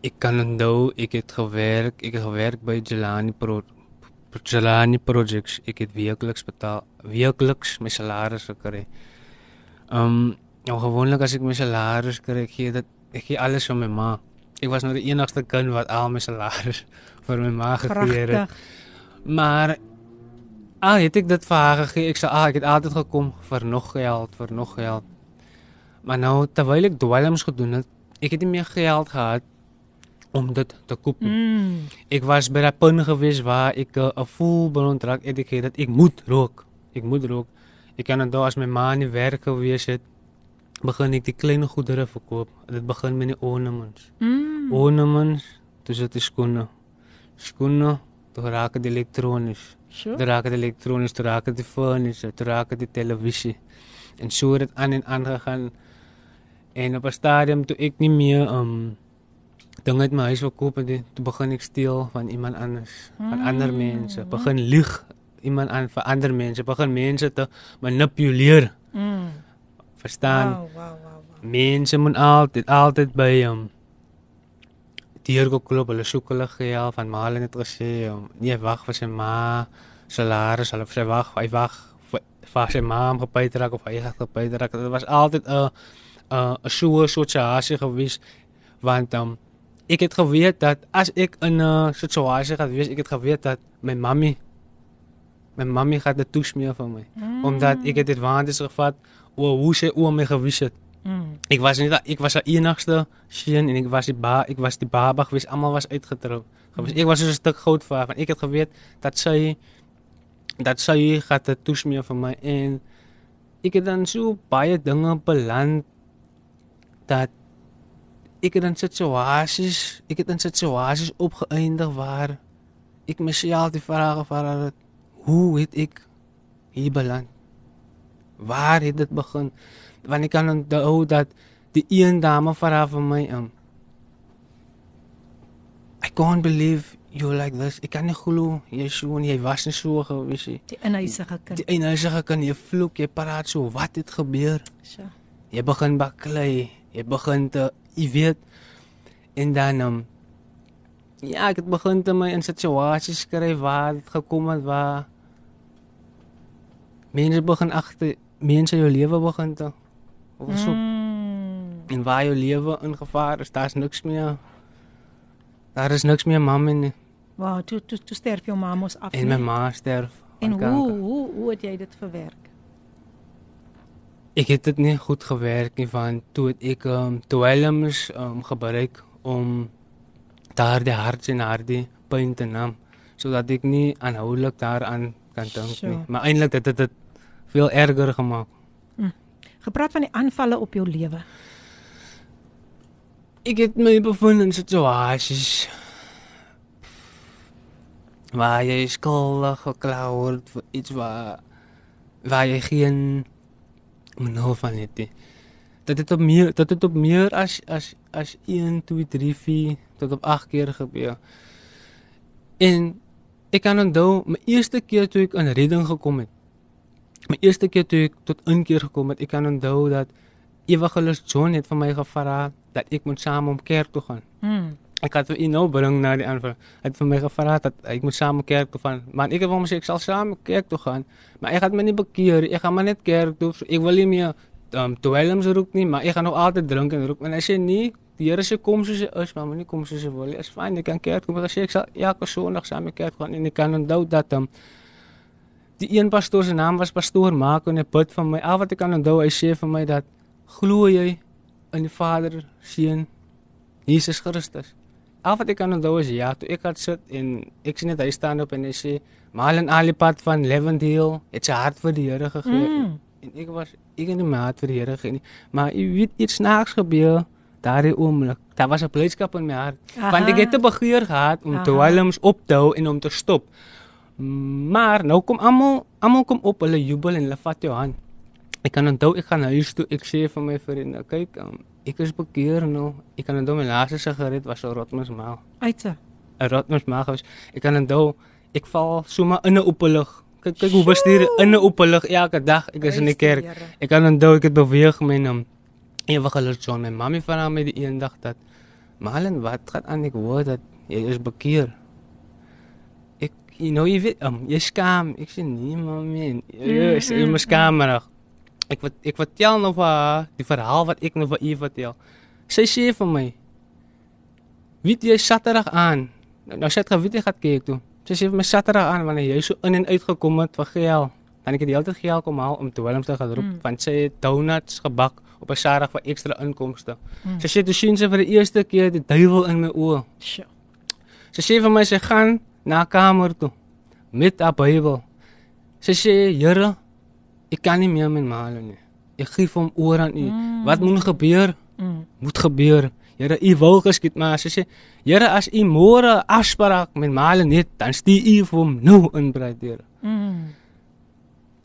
ek kan onthou ek het gewerk, ek het gewerk by Jelani Pro Jelani Projects. Ek het weekliks betaal, weekliks my salaris gekry. Um nou gewoonlik as ek my salaris kry, ek gee dit ek gee alles vir my ma. Ek was nou die enigste kind wat al my salaris vir my ma gegee het. Pragtig. Ah, het ek dit vir haar gegee. Ek sê ah, ek het altyd gekom vir nog geld, vir nog geld. Maar nou terwyl ek dwelms gedoen het, ek het nie meer geld gehad om dit te koop. nie. Mm. Ek was by 'n punt gewees waar ek 'n uh, full blown drug addict het dat ek moet rook. Ek moet rook. Ek kan onthou as my ma in die werk gewees het, begin ek die klein goedere verkoop. Dit begin met die ornaments. Mm. Ornaments, dis dit skoene. Skoene, toe raak dit elektronies. Sure. Toe raak dit elektronies, toe raak dit die furniture, toe raak dit die televisie. En so het dit aan en aan gegaan. En op 'n stadium toe ek nie meer um dinge uit my huis wil koop en toe begin ek steel van iemand anders, van ander mense, begin lieg iemand aan vir ander mense, begin mense te manipuleer. Mm. Verstaan? Wow, wow, wow. wow. Mense moet altyd altyd by hom um, diergeklop, hulle soek hulle geld van maar hulle het gesê um, nee wag vir sy ma salaris, hulle sê wag, hy wag vir sy ma om raak of hy te raak. Dit was altyd 'n 'n 'n so situasie gewees want um, ek het geweet dat as ek in 'n situasie gaan wees, ek het geweet dat my mammy my mammy gaan dit toesmeer vir my mm. omdat ek het dit waandes gevat oor hoe sy oor my gewys het. Mm. Ek was nie ek was die enigste seun en ek was die ba ek was die baba gewees almal was uitgetrou. Gewees ek was so 'n stuk goud vir haar want ek het geweet dat sy dat sy gaan dit toesmeer vir my en ek het dan so baie dinge beland dat ek het in situasies ek het in situasies opgeëindig waar ek myself die vrae gevra het hoe het ek hier beland? Waar het dit begin want ek kan onthou dat die een dame vra vir my um I can't believe you're like this. Ek kan nie glo jy so en jy was nie so gewees nie. Die inhuisige kind. die eenhuisige kan jy vloek jy praat so wat het gebeur? So. jy begin baklei. Jy begin te jy weet. En dan um, ja ek het begin te my in situasies skryf waar dit gekom het waar mense begin agter mense jou lewe begin te of so Mm. en waar jou lewe in gevaar is daar's niks meer daar is niks meer mam en Wow, toe toe toe sterf jou ma mos af. en my nee? ma sterf En hoe kanker. hoe hoe het jy dit verwerk? Ek het dit nie goed gewerk nie want toe ek um, dwelms um, gebruik om daardie hart en daardie pyn te nam sodat ek nie aanhoudelik daaraan kan dink So. nie. Maar eintlik het dit dit veel erger gemaak. Gepraat van die aanvalle op jou lewe. Ek het my bevind in situasies waar jy skuldig gekla word vir iets waar waar jy geen benul van het nie. Dit op meer dit op meer as as as 1 2 3 4 tot op 8 keer gebeur. En ek kan onthou my eerste keer toe ek in redding gekom het. My eerste keer toe ek tot inkeer gekom het, ek kan onthou dat Evangelist John het vir my gevra dat ek moet saam om kerk toe gaan. Mm. Ek het vir nou bring na die aanval. Hy het vir my gevra dat ek moet saam kerk toe gaan. Maar ek het hom gesê ek sal saam kerk toe gaan, maar ek gaan my nie bekeer. Ek gaan maar net kerk toe. Ek wil nie meer um dwelms rook nie, maar ek gaan nog altyd drink en rook. En hy sê nee, die Here sê kom soos jy is, maar moenie kom soos jy wil nie. Is fyn, ek kan kerk toe. Maar hy sê ek sal elke Sondag saam kerk gaan en ek kan onthou dat um die een pastoor se naam was pastoor Mark en hy bid vir my. Al wat ek kan onthou, hy sê vir my dat glo jy in die Vader, Seun, Jesus Christus. Al wat ek kan onthou is ja, toe ek het sit en ek sien net hy staan op en hy sê Malen Alipad van Levendale het sy hart vir die Here gegee. Mm. En ek was ek nie my hart vir die Here gegee maar jy weet iets snaaks gebeur daardie oomblik. Daar was 'n blydskap in my hart. Aha. Want ek het 'n begeer gehad om Aha. dwelms op te hou en om te stop. Maar nou kom almal almal kom op, hulle jubel en hulle vat jou hand. Ek kan onthou ek gaan huis toe, ek sê vir my vriende, kyk, um, ek is bekeer nou. Ek kan onthou my laaste sigaret was 'n rotmesmaal. Uitse. 'n Rotmesmaal gewees. Ek kan onthou ek val sommer in 'n oopelig. Kyk kyk hoe bestuur in 'n oopelig elke dag. Ek is in die kerk. Ek kan onthou ek het beweeg my naam. Ewige John, my mami vra my die een dag dat Malen, wat gaan aan ek hoor dat jy is bekeer. You know jy weet, um, jy skaam. Ek sê nee mami, jy is jy moet skamerig. Ek wat ek vertel nou vir haar die verhaal wat ek nou vir u vertel. Sy sê vir my Weet jy Saterdag aan? Nou, nou sê ek weet jy gaan kyk toe. Sy sê vir my Saterdag aan wanneer jy so in en uit gekom het vir geld. Dan ek het die hele tyd geld kom haal om te Willem te gaan roep mm. want sy het donuts gebak op 'n Saterdag vir ekstra inkomste. Mm. Sy sê toe sien sy vir die eerste keer die duiwel in my oë. Sy sê vir my sy gaan na kamer toe met 'n Bybel. Sy sê, "Here, ek kan nie meer met Marlon nie. Ek gee hom oor aan u. Mm. Wat moet gebeur? Mm. Moet gebeur. Here, u wil geskied, maar as jy sê, Here, as u môre afspraak met Marlon het, dan stuur u vir hom nou in breed deur. Mm.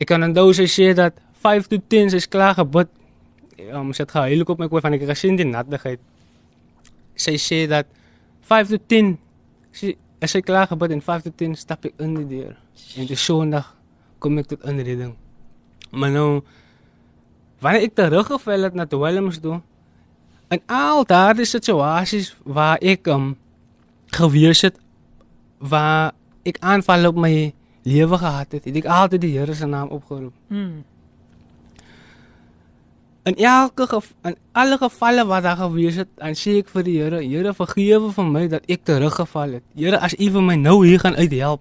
Ek kan onthou sy sê dat 5 tot 10 is klaar gebid. Ja, ons het gehuil op my koop van ek gesien die nattigheid. Sy sê dat 5 tot 10 sy as sy klaar gebid en 5 tot 10 stap ek in die deur. En die Sondag kom ek tot inreding. Maar nou wanneer ek teruggeval het na Dwelms toe en al daardie situasies waar ek um, gewees het waar ek aanval op my lewe gehad het, het ek altyd die Here se naam opgeroep. Mm. In elke gev in alle gevalle wat daar gewees het, dan sê ek vir die Here, Here vergewe vir my dat ek teruggeval het. Here, as U vir my nou hier gaan uithelp,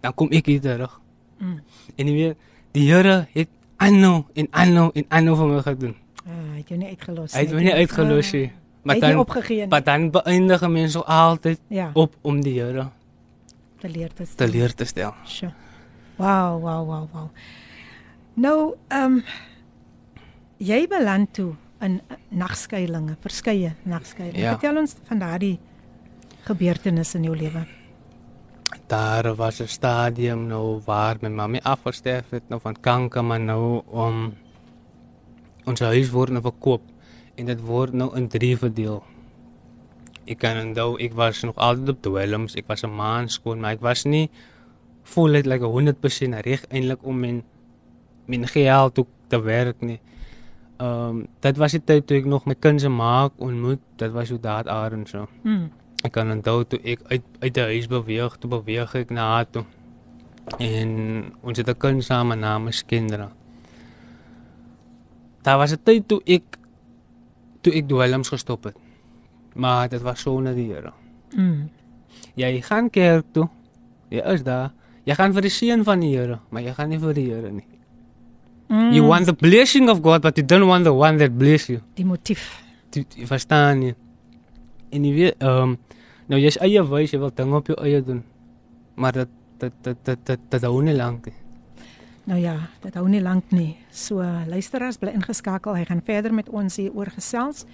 dan kom ek hier terug. Mm. En jy weet, die Here het aanhou en aanhou en aanhou vir my gedoen. Ah, hy het jou nie uitgelos Hy het my nie uitgelos nie. Hy Maar het nie dan opgegee nie. maar dan beëindig mense altyd Ja, op om die Here te leer te te leer te stel. Sjoe. Wow, wow, wow, wow. Nou, ehm um, jy beland toe in nagskuilinge, verskeie nagskuilinge. Ja. Vertel ons van daardie gebeurtenisse in jou lewe. Daar was 'n stadium nou waar my mamma afgesterf het nou van kanker, maar nou om ons huis word nou verkoop en dit word nou in drie verdeel. Ek kan onthou ek was nog altyd op dwelms, ek was 'n man skoon, maar ek was nie voluit like 100% reg eintlik om men men geld te werk nie. Ehm um, dit was die tyd toe ek nog my kinders maak ontmoet, dit was hoe daad Aaron so. Mm. Ek kan onthou toe ek uit uit die huis beweeg, toe beweeg ek na haar toe. En ons het 'n kind saam namens kinders. Daar was 'n tyd toe ek toe ek dwelms gestop het. Maar dit was sonder die Here. Mm. Jy gaan kerk toe. Jy is daar. Jy gaan vir die seën van die Here, maar jy gaan nie vir die Here nie. Mm. You want the blessing of God, but you don't want the one that bless you. die motief. Jy, verstaan nie. En jy weet, ehm um, nou jy's eie wys, jy wil dinge op jou eie doen. Maar dit dit dit dit dit, dit hou nie lank nie. Nou ja, dit hou nie lank nie. So luisteraars bly ingeskakel. Hy gaan verder met ons hier oor gesels.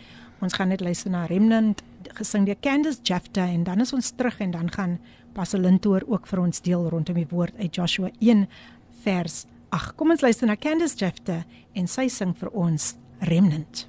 Ons gaan net luister na Remnant gesing deur Candice Jafta en dan is ons terug en dan gaan Pastor Lintoor ook vir ons deel rondom die woord uit Joshua 1 vers 8. Kom ons luister na Candice Jafta en sy sing vir ons Remnant.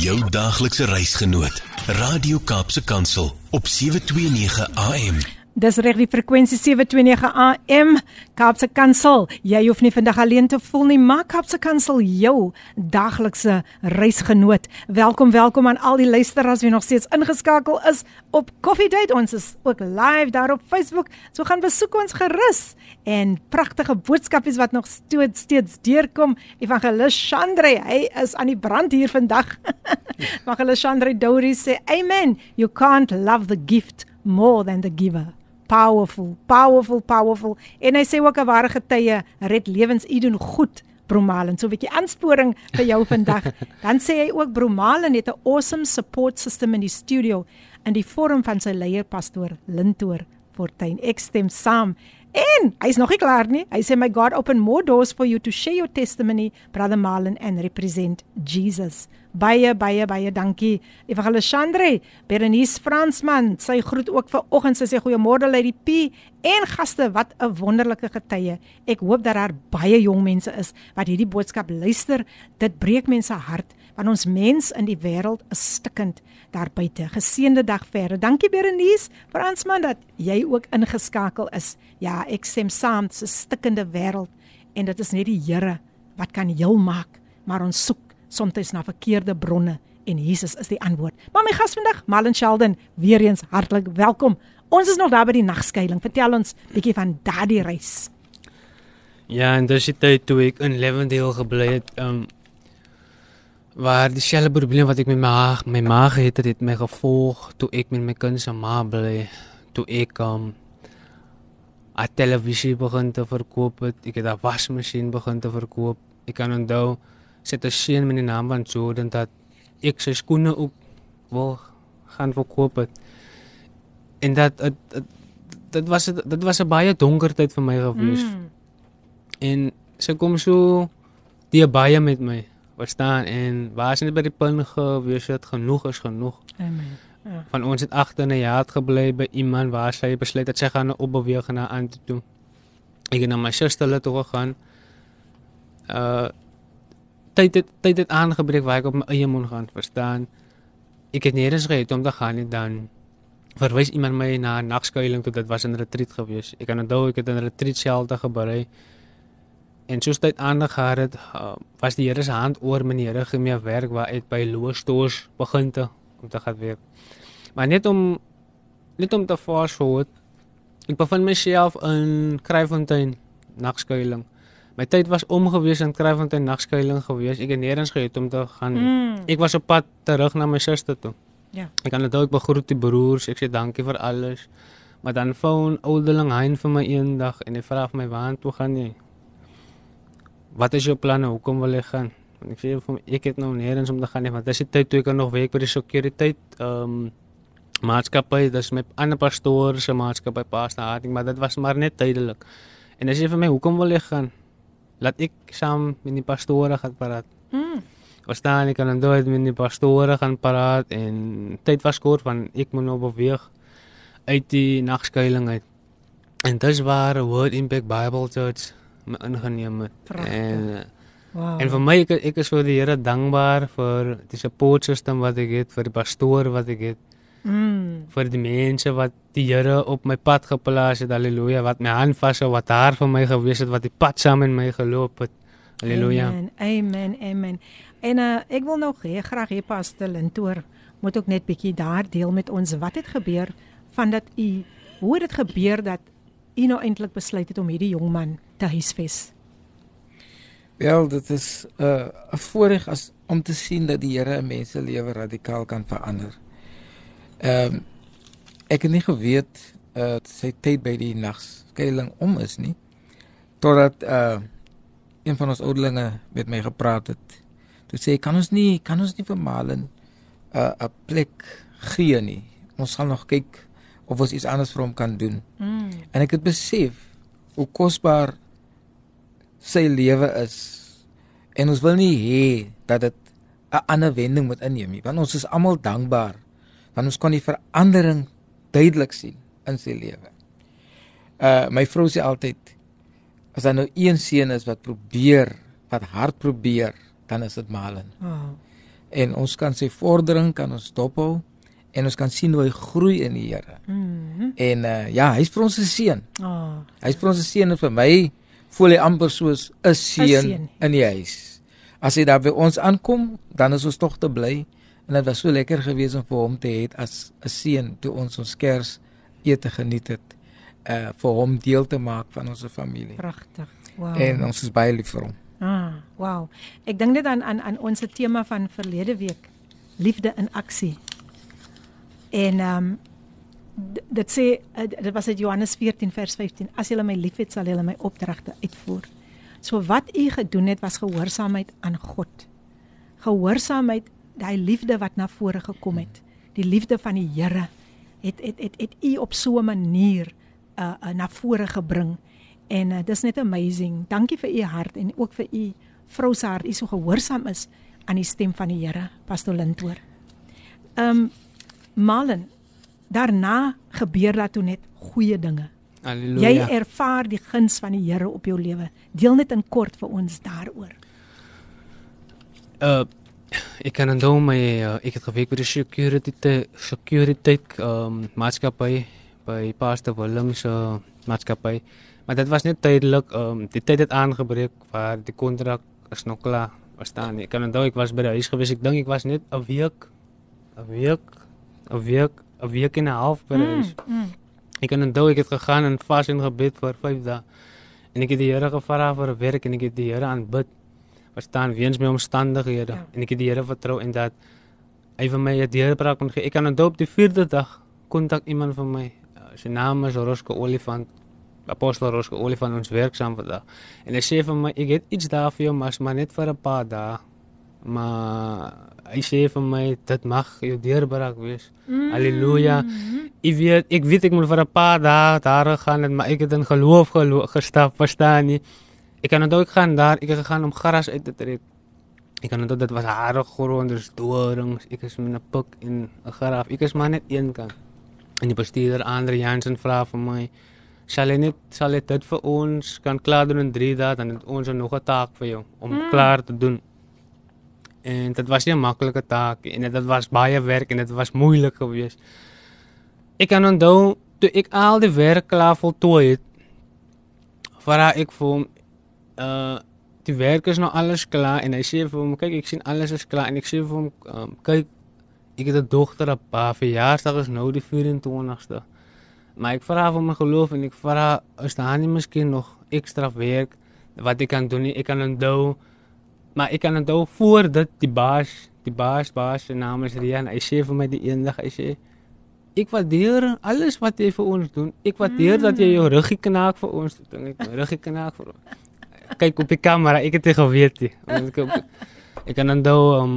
Jou daaglikse reisgenoot, Radio Kaapse Kansel op 729 AM. Dis reg die frekwensie 729 AM Kaapse Kansel. Jy hoef nie vandag alleen te voel nie, maar Kaapse Kansel jou daglikse reisgenoot. Welkom, welkom aan al die luisteraars wie nog steeds ingeskakel is op Coffee Date. Ons is ook live daar op Facebook. So gaan besoek ons gerus en pragtige boodskapies wat nog steeds steeds deurkom. Evangelis Chandre, hy is aan die brand hier vandag. Evangelis Chandre Dourie sê, "Amen. You can't love the gift more than the giver." Powerful, powerful, powerful. En hy sê ook 'n ware getuie red lewens. U doen goed, Bromalen. So 'n bietjie aansporing vir jou vandag. Dan sê hy ook Bromalen het 'n awesome support system in die studio in die vorm van sy leier pastoor Lintoor Fortuin. Ek stem saam. En hy's nog nie klaar nie. Hy sê my God open more doors for you to share your testimony, brother Marlon and represent Jesus. Baie baie baie dankie. Evangelis Chandre, Berenice Fransman, sy groet ook vir oggend sy sê goeiemôre Lady P en gaste, wat 'n wonderlike getuie. Ek hoop dat daar baie jong mense is wat hierdie boodskap luister. Dit breek mense hart want ons mens in die wêreld is stikkend daar buite. Geseënde dag verder. Dankie Berenice Fransman dat jy ook ingeskakel is. Ja, ek stem saam, dis 'n stikkende wêreld en dit is net die Here wat kan heel maak, maar ons soek soms na verkeerde bronne en Jesus is die antwoord. Maar my gas vandag, Malin Sheldon, weer eens hartlik welkom. Ons is nog daar by die nagskuiling. Vertel ons bietjie van daardie reis. Ja, en dis die tyd toe ek in Lewendale gebly het, um, waar dieselfde probleem wat ek met my ma, my ma gehad het, het my gevolg toe ek met my kinders se ma bly, toe ek um, 'n televisie begin te verkoop het, ek het 'n wasmasjien begin te verkoop. Ek kan onthou sit 'n seun met die naam van Jordan dat ek sy skoene ook wil gaan verkoop het. En dat dit dit was dit was 'n baie donker tyd vir my gewees. Mm. En sy kom so die baie met my verstaan en waar sy net by die punt gewees het genoeg is genoeg. Amen. Ja. Van ons het agter 'n jaar gebly by iemand waar sy besluit het sy gaan opbeweeg na aan toe. Ek het na my suster toe gegaan. Uh tyd het tyd het aangebreek waar ek op my eie moet gaan, verstaan? Ek het nêrens gehad om te gaan en dan verwys iemand my na 'n nagskuiling toe dit was 'n retreat gewees. Ek kan onthou ek het 'n retreat shelter geberei. En soos dit aangegaan het, uh, was die Here se hand oor my Here gemee werk waar uit by Loostors begin te om te gaan werk. Maar net om net om te fast forward. Ek bevind myself in Kraaifontein nagskuiling. My tyd was omgewees in Kraaifontein nagskuiling gewees. Ek het nêrens gehad om te gaan. Mm. Ek was op pad terug na my suster toe. Ja. Ek kan dit ook begroet die broers. Ek sê dankie vir alles. Maar dan foon oudeling Hein vir my eendag en hy vra vir my waar toe gaan jy? Wat is jou planne? Hoekom wil jy gaan? En ek sê vir hom ek het nou nêrens om te gaan nie, want dis die tyd toe ek nog werk by die sekuriteit ehm um, maatskappy, dis my ander pastoor se maatskappy Pastor Harding, maar dit was maar net tydelik. En hy sê vir my, "Hoekom wil jy gaan?" Laat ek saam met die pastore gaan praat. Mm. Verstaan ek kan dan nooit met die pastore gaan praat en tyd was kort van ek moet nou beweeg uit die nagskuiling uit. En dis waar Word Impact Bible Church my ingeneem het. Pragtig. En eh, Wow. en vir my ek, ek is vir die Here dankbaar vir die support system wat ek het, vir die pastoor wat ek het, mm. vir die mense wat die Here op my pad geplaas het. Halleluja, wat my hand vashou, wat daar vir my gewees het, wat die pad saam met my geloop het. Halleluja. Amen. Amen. Amen. En uh, ek wil nog hê graag hê Pastor Lintoor moet ook net bietjie daar deel met ons wat het gebeur van dat u hoe het dit gebeur dat u nou eintlik besluit het om hierdie jong man te huisves. Wel, dit is 'n uh, voorreg as om te sien dat die Here 'n mens se lewe radikaal kan verander. Ehm um, ek het nie geweet uh sy tyd by die nagskuiling om is nie totdat uh een van ons ouderlinge met my gepraat het. Toe sê kan ons nie kan ons nie vir Malen 'n uh, 'n plek gee nie. Ons gaan nog kyk of ons iets anders vir hom kan doen. Mm. En ek het besef hoe kosbaar sy lewe is. En ons wil nie hê dat dit 'n ander wending moet inneem nie, want ons is almal dankbaar want ons kon die verandering duidelik sien in sy lewe. Uh my vrou sê altyd as daar nou een seun is wat probeer, wat hard probeer, dan is dit Malen. Oh. En ons kan sy vordering kan ons dophou en ons kan sien hoe hy groei in die Here. Mm. En uh ja, hy's vir ons 'n seun. Oh. Hy's vir ons 'n seun en vir my voel hy amper soos 'n seun in die huis. As hy daar by ons aankom, dan is ons tog te bly en dit was so lekker geweest om vir hom te hê as 'n seun toe ons ons Kers ete geniet het. Uh vir hom deel te maak van ons familie. Pragtig. Wow. En ons is baie lief vir hom. Ah, wow. Ek dink net aan aan aan ons tema van verlede week, liefde in aksie. En ehm um, dit sê uh, dit was uit Johannes 14 vers 15, as julle my liefhet, sal julle my opdragte uitvoer. So wat u gedoen het was gehoorsaamheid aan God. Gehoorsaamheid, daai liefde wat na vore gekom het. Die liefde van die Here het het het het u op so 'n manier uh, uh na vore gebring. En uh, dis net amazing. Dankie vir u hart en ook vir u vrou se hart. U so gehoorsaam is aan die stem van die Here, Pastor Lintoor. Ehm um, Malen, daarna gebeur daar toe net goeie dinge. Halleluja. Jy ervaar die guns van die Here op jou lewe. Deel net in kort vir ons daaroor. Uh ek kan onthou my uh, ek het gewerk by die security te, security um maatskappy by Pastor Willem se uh, maatskappy. Maar dit was net tydelik um die tyd het aangebreek waar die kontrak is nog klaar verstaan. Ek kan onthou ek was by die huis gewees. Ek dink ek was net 'n week 'n week 'n week 'n week en 'n half by die huis. mm. Ek kan onthou ek het gegaan en vas en gebid vir 5 dae. En ek het die Here gevra vir werk en ek het die Here aanbid. Verstaan weens my omstandighede Ja. en ek het die Here vertrou en dat hy vir my 'n deurbraak kon gee. Ek kan onthou op die 4de dag kontak iemand van my. Uh, sy naam is Rosco Olifant. Apostel Rosco Olifant ons werksaam vandag. En hy sê vir my ek het iets daar vir jou, maar net vir 'n paar dae. Maar hy sê vir my dit mag jou deurbraak wees. Mm. Halleluja. Ek weet ek weet ek moet vir 'n paar dae daar gaan het, maar ek het in geloof, geloof gestap, verstaan jy? Ek kan onthou ek gaan daar, ek het gegaan om gras uit te trek. Ek kan onthou dit was harde grond, dus dorings. Ek is met 'n pik en 'n garaaf. Ek is maar net een kant. En die bestuurder Andre Jansen vra vir my, "Sal jy net sal jy dit vir ons kan klaar doen in 3 dae, dan het ons nog 'n taak vir jou om mm. klaar te doen." En dit was nie 'n maklike taak en dit was baie werk en dit was moeilik geweest. Ek kan onthou toe ek al die werk klaar voltooi het, vra ek vir hom uh die werk is nou alles klaar en hy sê vir hom kyk ek sien alles is klaar en ek sê vir hom um, kyk ek het 'n dogter op haar verjaarsdag is nou die 24ste. Maar ek vra vir my geloof en ek vra is daar nie miskien nog ekstra werk wat ek kan doen nie. Ek kan onthou maar ek kan onthou voor dit die baas die baas baas se naam is Rian. Hy sê vir my die eendag hy sê ek waardeer alles wat jy vir ons doen. Ek waardeer mm. dat jy jou ruggie knaak vir ons. Dink ek ruggie knaak vir ons kyk op die kamera, ek het dit geweet nie. Ek ek kan onthou um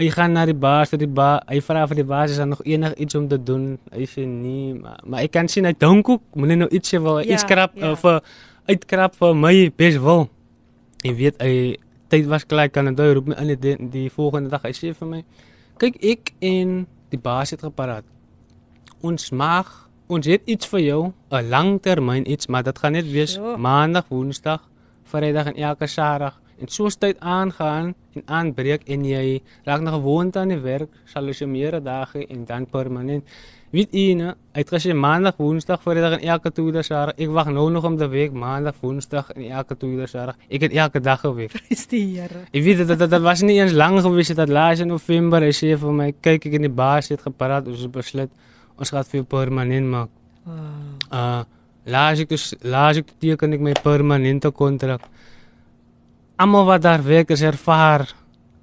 hy gaan na die baas, die baas, hy vra vir die baas is daar nog enig iets om te doen. Hy sê nee, maar, maar ek kan sien hy dink ook, moenie nou iets sê wil ja, iets krap ja. of uh, uitkrap vir my bes wil. Jy weet hy tyd was klaar kan onthou roep my in die, die volgende dag hy sê vir my kyk ek en die baas het gepraat. Ons mag ons het iets vir jou, 'n langtermyn iets, maar dit gaan net wees so. maandag, woensdag Vrydag en elke Saterdag en soos tyd aangaan en aanbreek en jy raak nog gewoond aan die werk, sal jy meer dae en dan permanent. Weet jy nou, ek het gesê maandag, woensdag, vrydag en elke tweede Saterdag. Ek wag nou nog om te week maandag, woensdag en elke tweede Saterdag. Ek het elke dag gewerk. Prys die Here. Ek weet dat dit was nie eens lank gewees het dat laas in November hy sê vir my, kyk ek in die baas het gepraat, ons het besluit ons gaan vir permanent maak. Wow. Uh laat ek dus laat ek teken ek my permanente kontrak. Almal wat daar werk is ervaar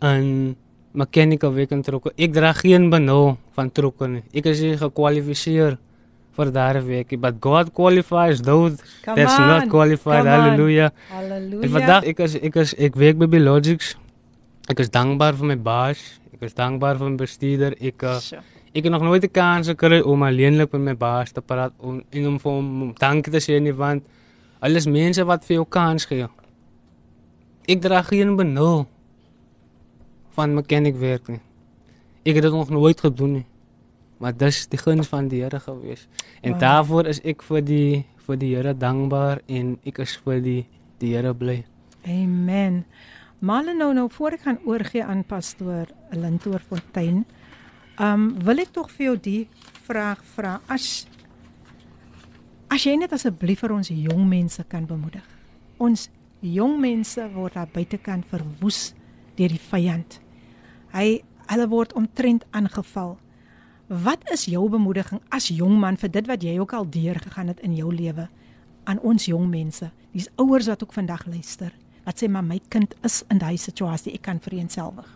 in mechanical werk en trokke. Ek dra geen benul van trokke nie. Ek is gekwalifiseer vir daar werk, but God qualifies those that's on, not qualified. Hallelujah. Hallelujah. En vandag ek is ek is ek werk by Biologics. Ek is dankbaar vir my baas. Ek is dankbaar vir my bestuurder. Ek uh, sure. Ek het nog nooit 'n kans gekry om alleenlik met my baas te praat om en om vir hom dankie te sê nie want alles mense wat vir jou kans gee. Ek dra geen benul van mechanic werk nie. Ek het dit nog nooit gedoen nie. Maar dis die guns van die Here gewees. En wow. daarvoor is ek vir die vir die Here dankbaar en ek is vir die die Here bly. Amen. Maar nou nou voor ek gaan oorgie aan pastoor Lintoor Fontein. Ehm um, wil ek tog vir jou die vraag vra as as jy net asseblief vir ons jong mense kan bemoedig. Ons jong mense word daar buitekant verwoes deur die vyand. Hy hulle word omtrent aangeval. Wat is jou bemoediging as jong man vir dit wat jy ook al deur gegaan het in jou lewe aan ons jong mense? Dis ouers wat ook vandag luister. Wat sê maar my kind is in daai situasie, ek kan vereenselwig.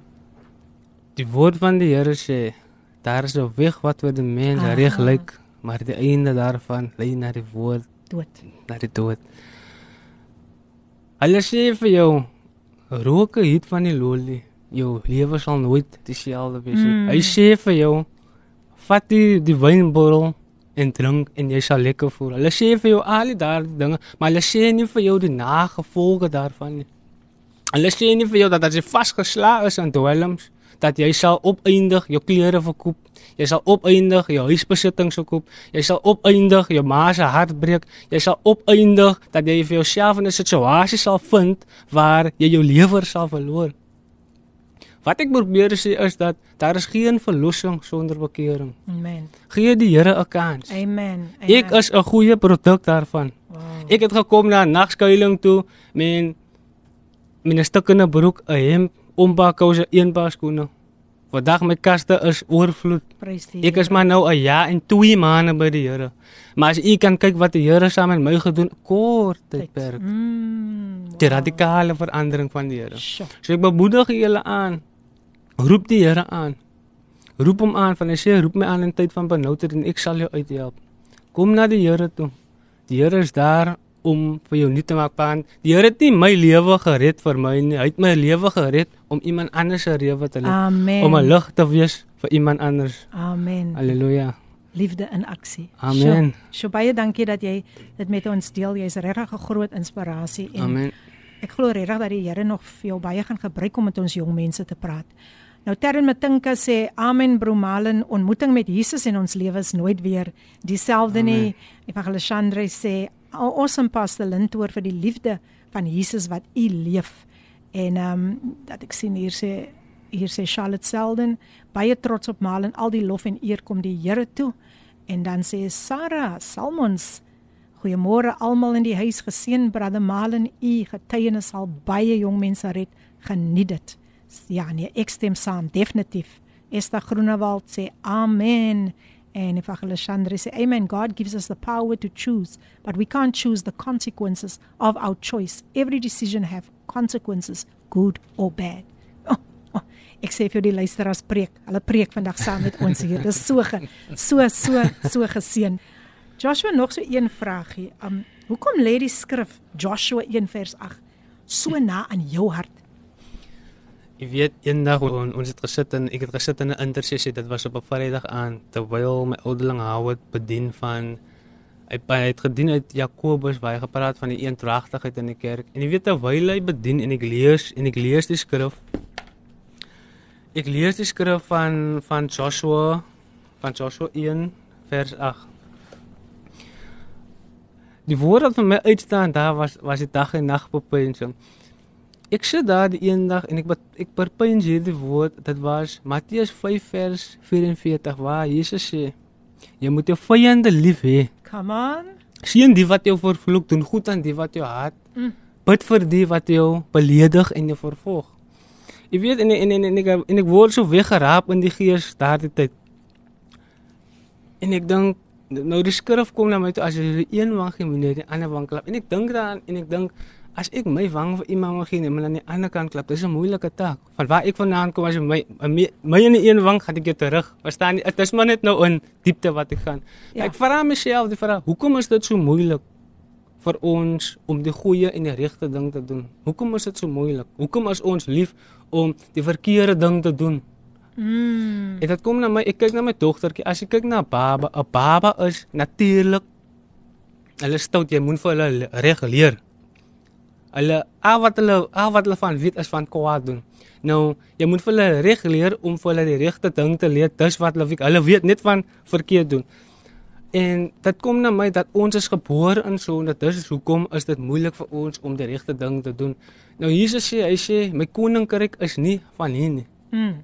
Die woord van die Here sê daar is 'n weg wat vir die mens ah. reg lyk, maar die einde daarvan lei na die woord dood, na die dood. Hulle sê vir jou rook het van die lolie, jou lewe sal nooit dieselfde wees nie. Mm. Hy sê vir jou vat die die wynbottel en drink en jy sal lekker voel. Hulle sê vir jou al die daardie dinge, maar hulle sê nie vir jou die nagevolge daarvan nie. Hulle sê nie vir jou dat as jy vasgeslaag is aan dwelms, dat jy sal opeindig jou klere verkoop. Jy sal opeindig jou huisbesittings verkoop. Jy sal opeindig jou ma se hart breek. Jy sal opeindig dat jy vir jouself in 'n situasie sal vind waar jy jou lewe sal verloor. Wat ek probeer sê is dat daar is geen verlossing sonder bekering. Amen. Gee die Here 'n kans. Amen. Amen. Ek is 'n goeie produk daarvan. Wow. Ek het gekom na nagskuiling toe met 'n stukkende broek, 'n hemp oombakouse, een paar skoene. Vandag my kaste is oorvloed. Ek is maar nou 'n jaar en 2 maande by die Here. Maar as u kan kyk wat die Here saam met my gedoen kort tydperk. Mm, wow. Die radikale verandering van die Here. So ek bemoedig julle aan. Roep die Here aan. Roep hom aan van hy sê roep my aan in tyd van benoudheid en ek sal jou uithelp. Kom na die Here toe. Die Here is daar om vir jou nuut te maak want die Here het nie my lewe gered vir my nie. Hy het my lewe gered om iemand anders se lewe te lei. Amen. Om 'n lig te wees vir iemand anders. Amen. Halleluja. liefde in aksie. Amen. So, so baie dankie dat jy dit met ons deel. Jy's regtig 'n groot inspirasie en Amen. ek glo regtig dat die Here nog vir jou baie gaan gebruik om met ons jong mense te praat. Nou Terren Matinka sê amen Bromalen ontmoeting met Jesus in ons lewe is nooit weer dieselfde nie. Evangelis Chandre sê awesome pastor Lintoor vir die liefde van Jesus wat u leef. En ehm um, dat ek sien hier sê hier sê Charlotte Selden baie trots op Malen al die lof en eer kom die Here toe. En dan sê Sarah Salmons Goeiemôre almal in die huis geseën brother Malen u getuienis sal baie jong mense red geniet dit. Ja nee ek stem saam definitief. Esther Groenewald sê amen. And if Alexandre say amen, God gives us the power to choose, but we can't choose the consequences of our choice. Every decision have consequences, good or bad. Oh, oh, ek sê vir die luisteraars preek. Hulle preek vandag saam met ons hier. Dis so ge, so so so geseën. Joshua nog so een vraagie. Um hoekom lê die skrif Joshua 1 vers 8 so na aan jou hart? Ek weet eendag on, ons het gesit en ek het gesit in 'n intersessie. Dit was op 'n Vrydag aan terwyl my ouderling Howard bedien van hy, hy het gedien uit Jakobus waar hy gepraat van die eendragtigheid in die kerk. En jy weet terwyl hy bedien en ek lees en ek lees die skrif. Ek lees die skrif van van Joshua van Joshua 1 vers 8. Die woord wat vir my uitstaan daar was was die dag en nag bepinsing ek sit daar die een dag en ek ek perpyns hierdie woord dit was Matteus 5 vers 44 waar Jesus sê jy moet jou vyande lief hê. Come on. Sien die wat jou vervloek doen goed aan die wat jou haat. Mm. bid vir die wat jou beledig en jou vervolg. Jy weet en en en, en ek en ek word so weggeraap in die gees daardie tyd. En ek dink nou die skrif kom na my toe as jy een wang gee moet jy die ander wang klap. En ek dink daaraan en ek dink as ek my wang vir iemand wil gee en aan die ander kant klap, dis 'n moeilike taak. Van waar ek vandaan kom as my my, my in die een wang gaan ek jou terug. Verstaan jy? Dit is maar net nou in diepte wat ek gaan. Ja. Ek vra myself die vraag, hoekom is dit so moeilik vir ons om die goeie en die regte ding te doen? Hoekom is dit so moeilik? Hoekom is ons lief om die verkeerde ding te doen? Mm. En dit kom na my, ek kyk na my dogtertjie, as jy kyk na baba, 'n baba is natuurlik hulle stout jy moet vir hulle reg leer. Hulle al wat hulle al wat hulle van weet is van kwaad doen. Nou, jy moet vir hulle reg leer om vir hulle die regte ding te leer. Dis wat hulle weet. Hulle weet net van verkeerd doen. En dit kom na my dat ons is gebore in sonde. Dis hoekom is dit moeilik vir ons om die regte ding te doen. Nou Jesus sê, hy sê my koninkryk is nie van hier nie. Mm.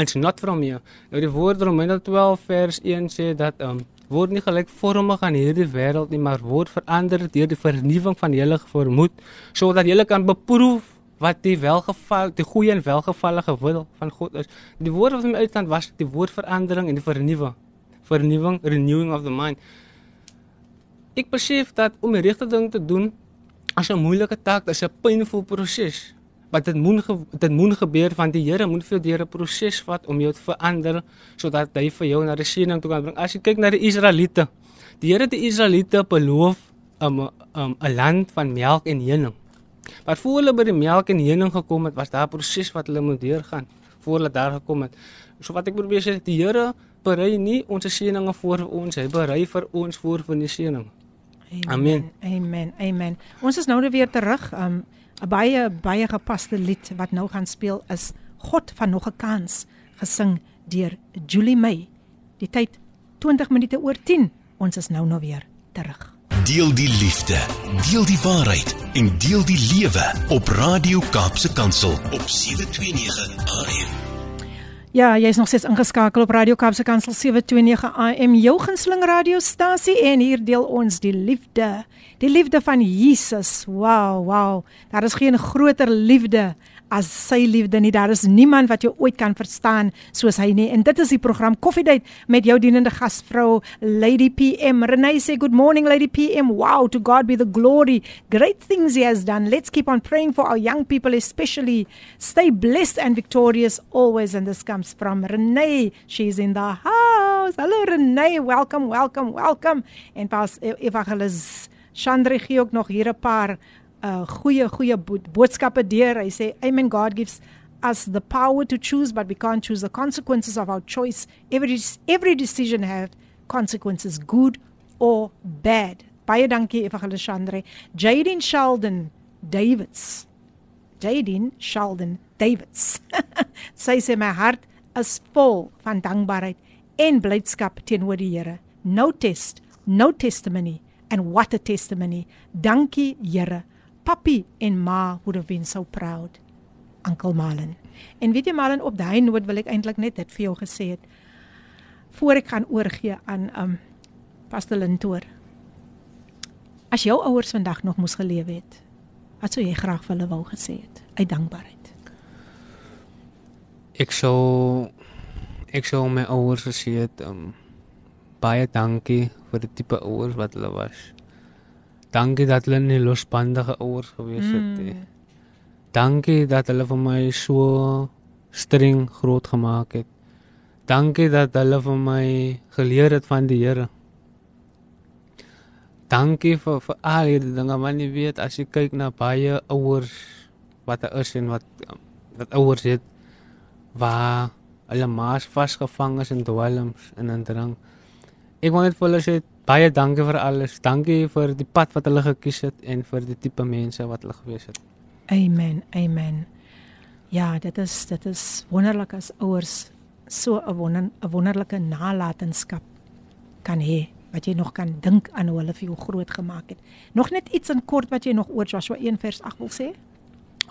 It's not from here. Nou die woord Romeine 12 vers 1 sê dat um word nie gelykvormig aan hierdie wêreld nie, maar word verander deur die vernuwing van julle vermoed, sodat julle kan beproef wat die welgeval, die goeie en welgevallige wil van God is. Die woord wat my uitstand was die woord verandering en die vernuwing. Vernuwing, renewing of the mind. Ek besef dat om die regte ding te doen as 'n moeilike taak, is 'n pynvolle proses wat dit moet dit moet gebeur van die Here moet vir deur 'n proses vat om jou te verander sodat hy vir jou na die seëning toe kan bring. As jy kyk na die Israeliete, die Here het die Israeliete beloof 'n um, 'n um, 'n land van melk en honing. Maar voor hulle by die melk en honing gekom het, was daar 'n proses wat hulle moet deurgaan voor hulle daar gekom het. So wat ek probeer sê, die Here berei nie ons seëninge voor ons, hy berei vir ons voor vir die seëning. Amen. Amen. Amen. Ons is nou weer terug. Um 'n baie baie gepaste lied wat nou gaan speel is God van nog 'n kans gesing deur Julie May. Die tyd 20 minute oor 10. Ons is nou nou weer terug. Deel die liefde, deel die waarheid en deel die lewe op Radio Kaapse Kansel op 729 AM. Ja, jy's nog steeds ingeskakel op Radio Kaapse Kansel 729 AM, jou gunsteling radiostasie en hier deel ons die liefde Die liefde van Jesus. Wow, wow. Daar is geen groter liefde as sy liefde nie. Daar is niemand wat jou ooit kan verstaan soos hy nie. En dit is die program Koffiedייט met jou dienende gasvrou Lady PM. Renee sê good morning Lady PM. Wow, to God be the glory. Great things he has done. Let's keep on praying for our young people especially. Stay blessed and victorious always and this comes from Renee. She's in the house. Hallo Renee. Welcome, welcome, welcome. En pas evangelis Chandre gee ook nog hier 'n paar uh goeie goeie boodskappe deur. Hy sê Amen God gives us the power to choose but we can't choose the consequences of our choice. Every every decision have consequences, good or bad. Baie dankie Evangelist Chandre. Jadine Sheldon Davids. Jadine Sheldon Davids. Sy sê my hart is vol van dankbaarheid en blydskap teenoor die Here. No test, no testimony and what a testimony. Dankie Here. Papi en ma would have been so proud. Uncle Malen. En weet jy Malen op daai noot wil ek eintlik net dit vir jou gesê het. Voor ek gaan oorgee aan um Pastor Lintoor. As jou ouers vandag nog moes geleef het, wat sou jy graag vir hulle wou gesê het uit dankbaarheid? Ek sou ek sou my ouers gesê het um baie dankie vir die tipe ouers wat hulle was. Dankie dat hulle nie losbandige ouers gewees het nie. Mm. Dankie dat hulle vir my so streng groot gemaak het. Dankie dat hulle vir my geleer het van die Here. Dankie vir vir al die dinge wat jy weet as jy kyk na baie ouers wat daar is en wat wat ouers het waar hulle maas vasgevang is in dwelms en in drank. Ek wil net vir hulle sê baie dankie vir alles. Dankie vir die pad wat hulle gekies het en vir die tipe mense wat hulle gewees het. Amen. Amen. Ja, dit is dit is wonderlik as ouers so 'n wonder 'n wonderlike nalatenskap kan hê wat jy nog kan dink aan hoe hulle vir jou groot gemaak het. Nog net iets in kort wat jy nog oor Joshua 1 vers 8 wil sê?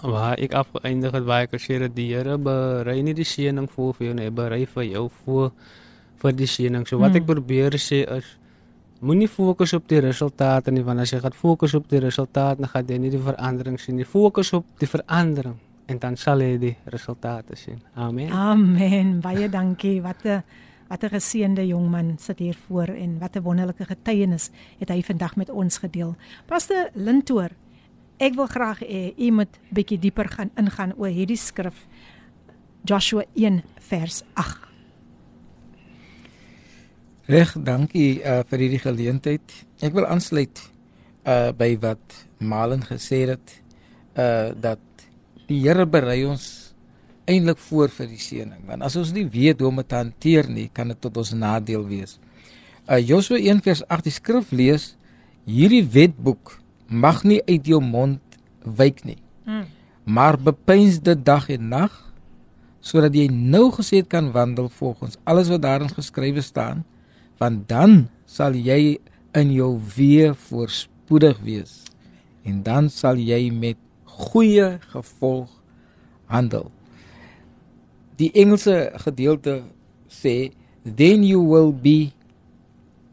Waar ek afgeëindig het waar ek gesê het die Here berei nie die seëning voor vir jou nie, berei vir jou voor vir die siening. So wat hmm. ek probeer sê is moenie fokus op die resultate nie want as jy gaan fokus op die resultaat dan gaan jy nie die verandering sien nie. Fokus op die verandering en dan sal jy die resultate sien. Amen. Amen. Baie dankie. Wat 'n wat 'n geseënde jong man sit hier voor en wat 'n wonderlike getuienis het hy vandag met ons gedeel. Pastor Lintoor, ek wil graag hê u moet bietjie dieper gaan ingaan oor hierdie skrif Joshua 1 vers 8. Reg, dankie uh, vir hierdie geleentheid. Ek wil aansluit uh by wat Malen gesê het uh dat die Here berei ons eintlik voor vir die seëning. Want as ons nie weet hoe om dit te hanteer nie, kan dit tot ons nadeel wees. Uh Josua 1:8 die skrif lees: Hierdie wetboek mag nie uit jou mond wyk nie. Hmm. Maar bepeins dit dag en nag sodat jy nou gesed kan wandel volgens alles wat daarin geskrywe staan want dan sal jy in jou weë voorspoedig wees en dan sal jy met goeie gevolg handel. Die Engelse gedeelte sê then you will be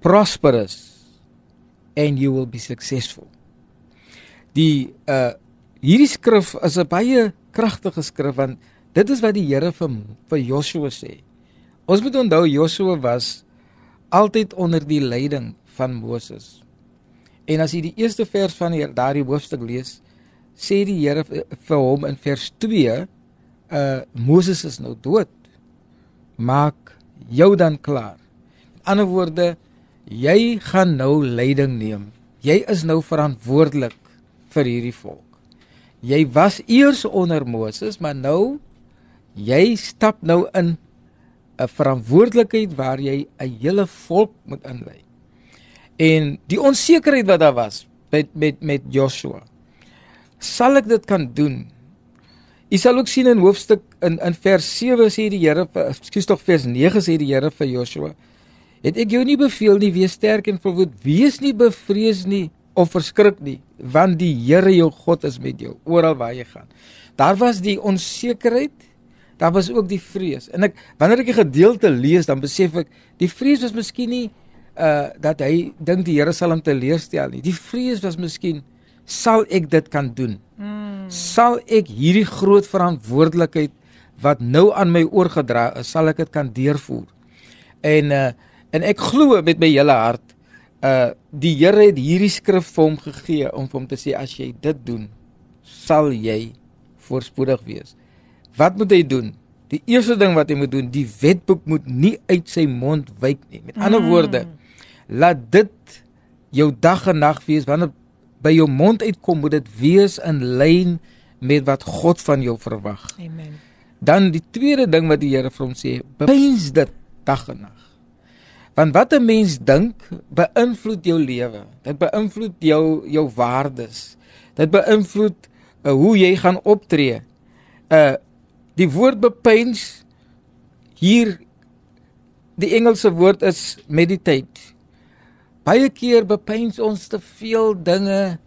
prosperous and you will be successful. Die uh hierdie skrif is 'n baie kragtige skrif want dit is wat die Here vir vir Joshua sê. Ons moet onthou Joshua was altyd onder die leiding van Moses. En as jy die eerste vers van hier daardie hoofstuk lees, sê die Here vir hom in vers 2, uh Moses is nou dood. Maak jou dan klaar. In ander woorde, jy gaan nou leiding neem. Jy is nou verantwoordelik vir hierdie volk. Jy was eers onder Moses, maar nou jy stap nou in 'n verantwoordelikheid waar jy 'n hele volk moet inlei. En die onsekerheid wat daar was met met met Joshua. Sal ek dit kan doen? Jy sal ook sien in hoofstuk in in vers 7 sê die Here, ekskuus tog vers 9 sê die Here vir Joshua: "Het ek jou nie beveel nie wees sterk en volwoed, wees nie bevrees nie of verskrik nie, want die Here jou God is met jou oral waar jy gaan." Daar was die onsekerheid daar was ook die vrees. En ek wanneer ek die gedeelte lees, dan besef ek die vrees was miskien nie uh dat hy dink die Here sal hom teleurstel nie. Die vrees was miskien sal ek dit kan doen? Mm. Sal ek hierdie groot verantwoordelikheid wat nou aan my oorgedra is, sal ek dit kan deurvoer? En uh en ek glo met my hele hart uh die Here het hierdie skrif vir hom gegee om vir hom te sê as jy dit doen, sal jy voorspoedig wees. Wat moet hy doen? Die eerste ding wat hy moet doen, die wetboek moet nie uit sy mond wyk nie. Met ander mm. woorde, laat dit jou dag en nag wees wanneer by jou mond uitkom, moet dit wees in lyn met wat God van jou verwag. Amen. Dan die tweede ding wat die Here vir hom sê, bepeins dit dag en nag. Want wat 'n mens dink, beïnvloed jou lewe. Dit beïnvloed jou jou waardes. Dit beïnvloed uh, hoe jy gaan optree. Uh die woord bepeins hier die Engelse woord is meditate. Baie keer bepeins ons te veel dinge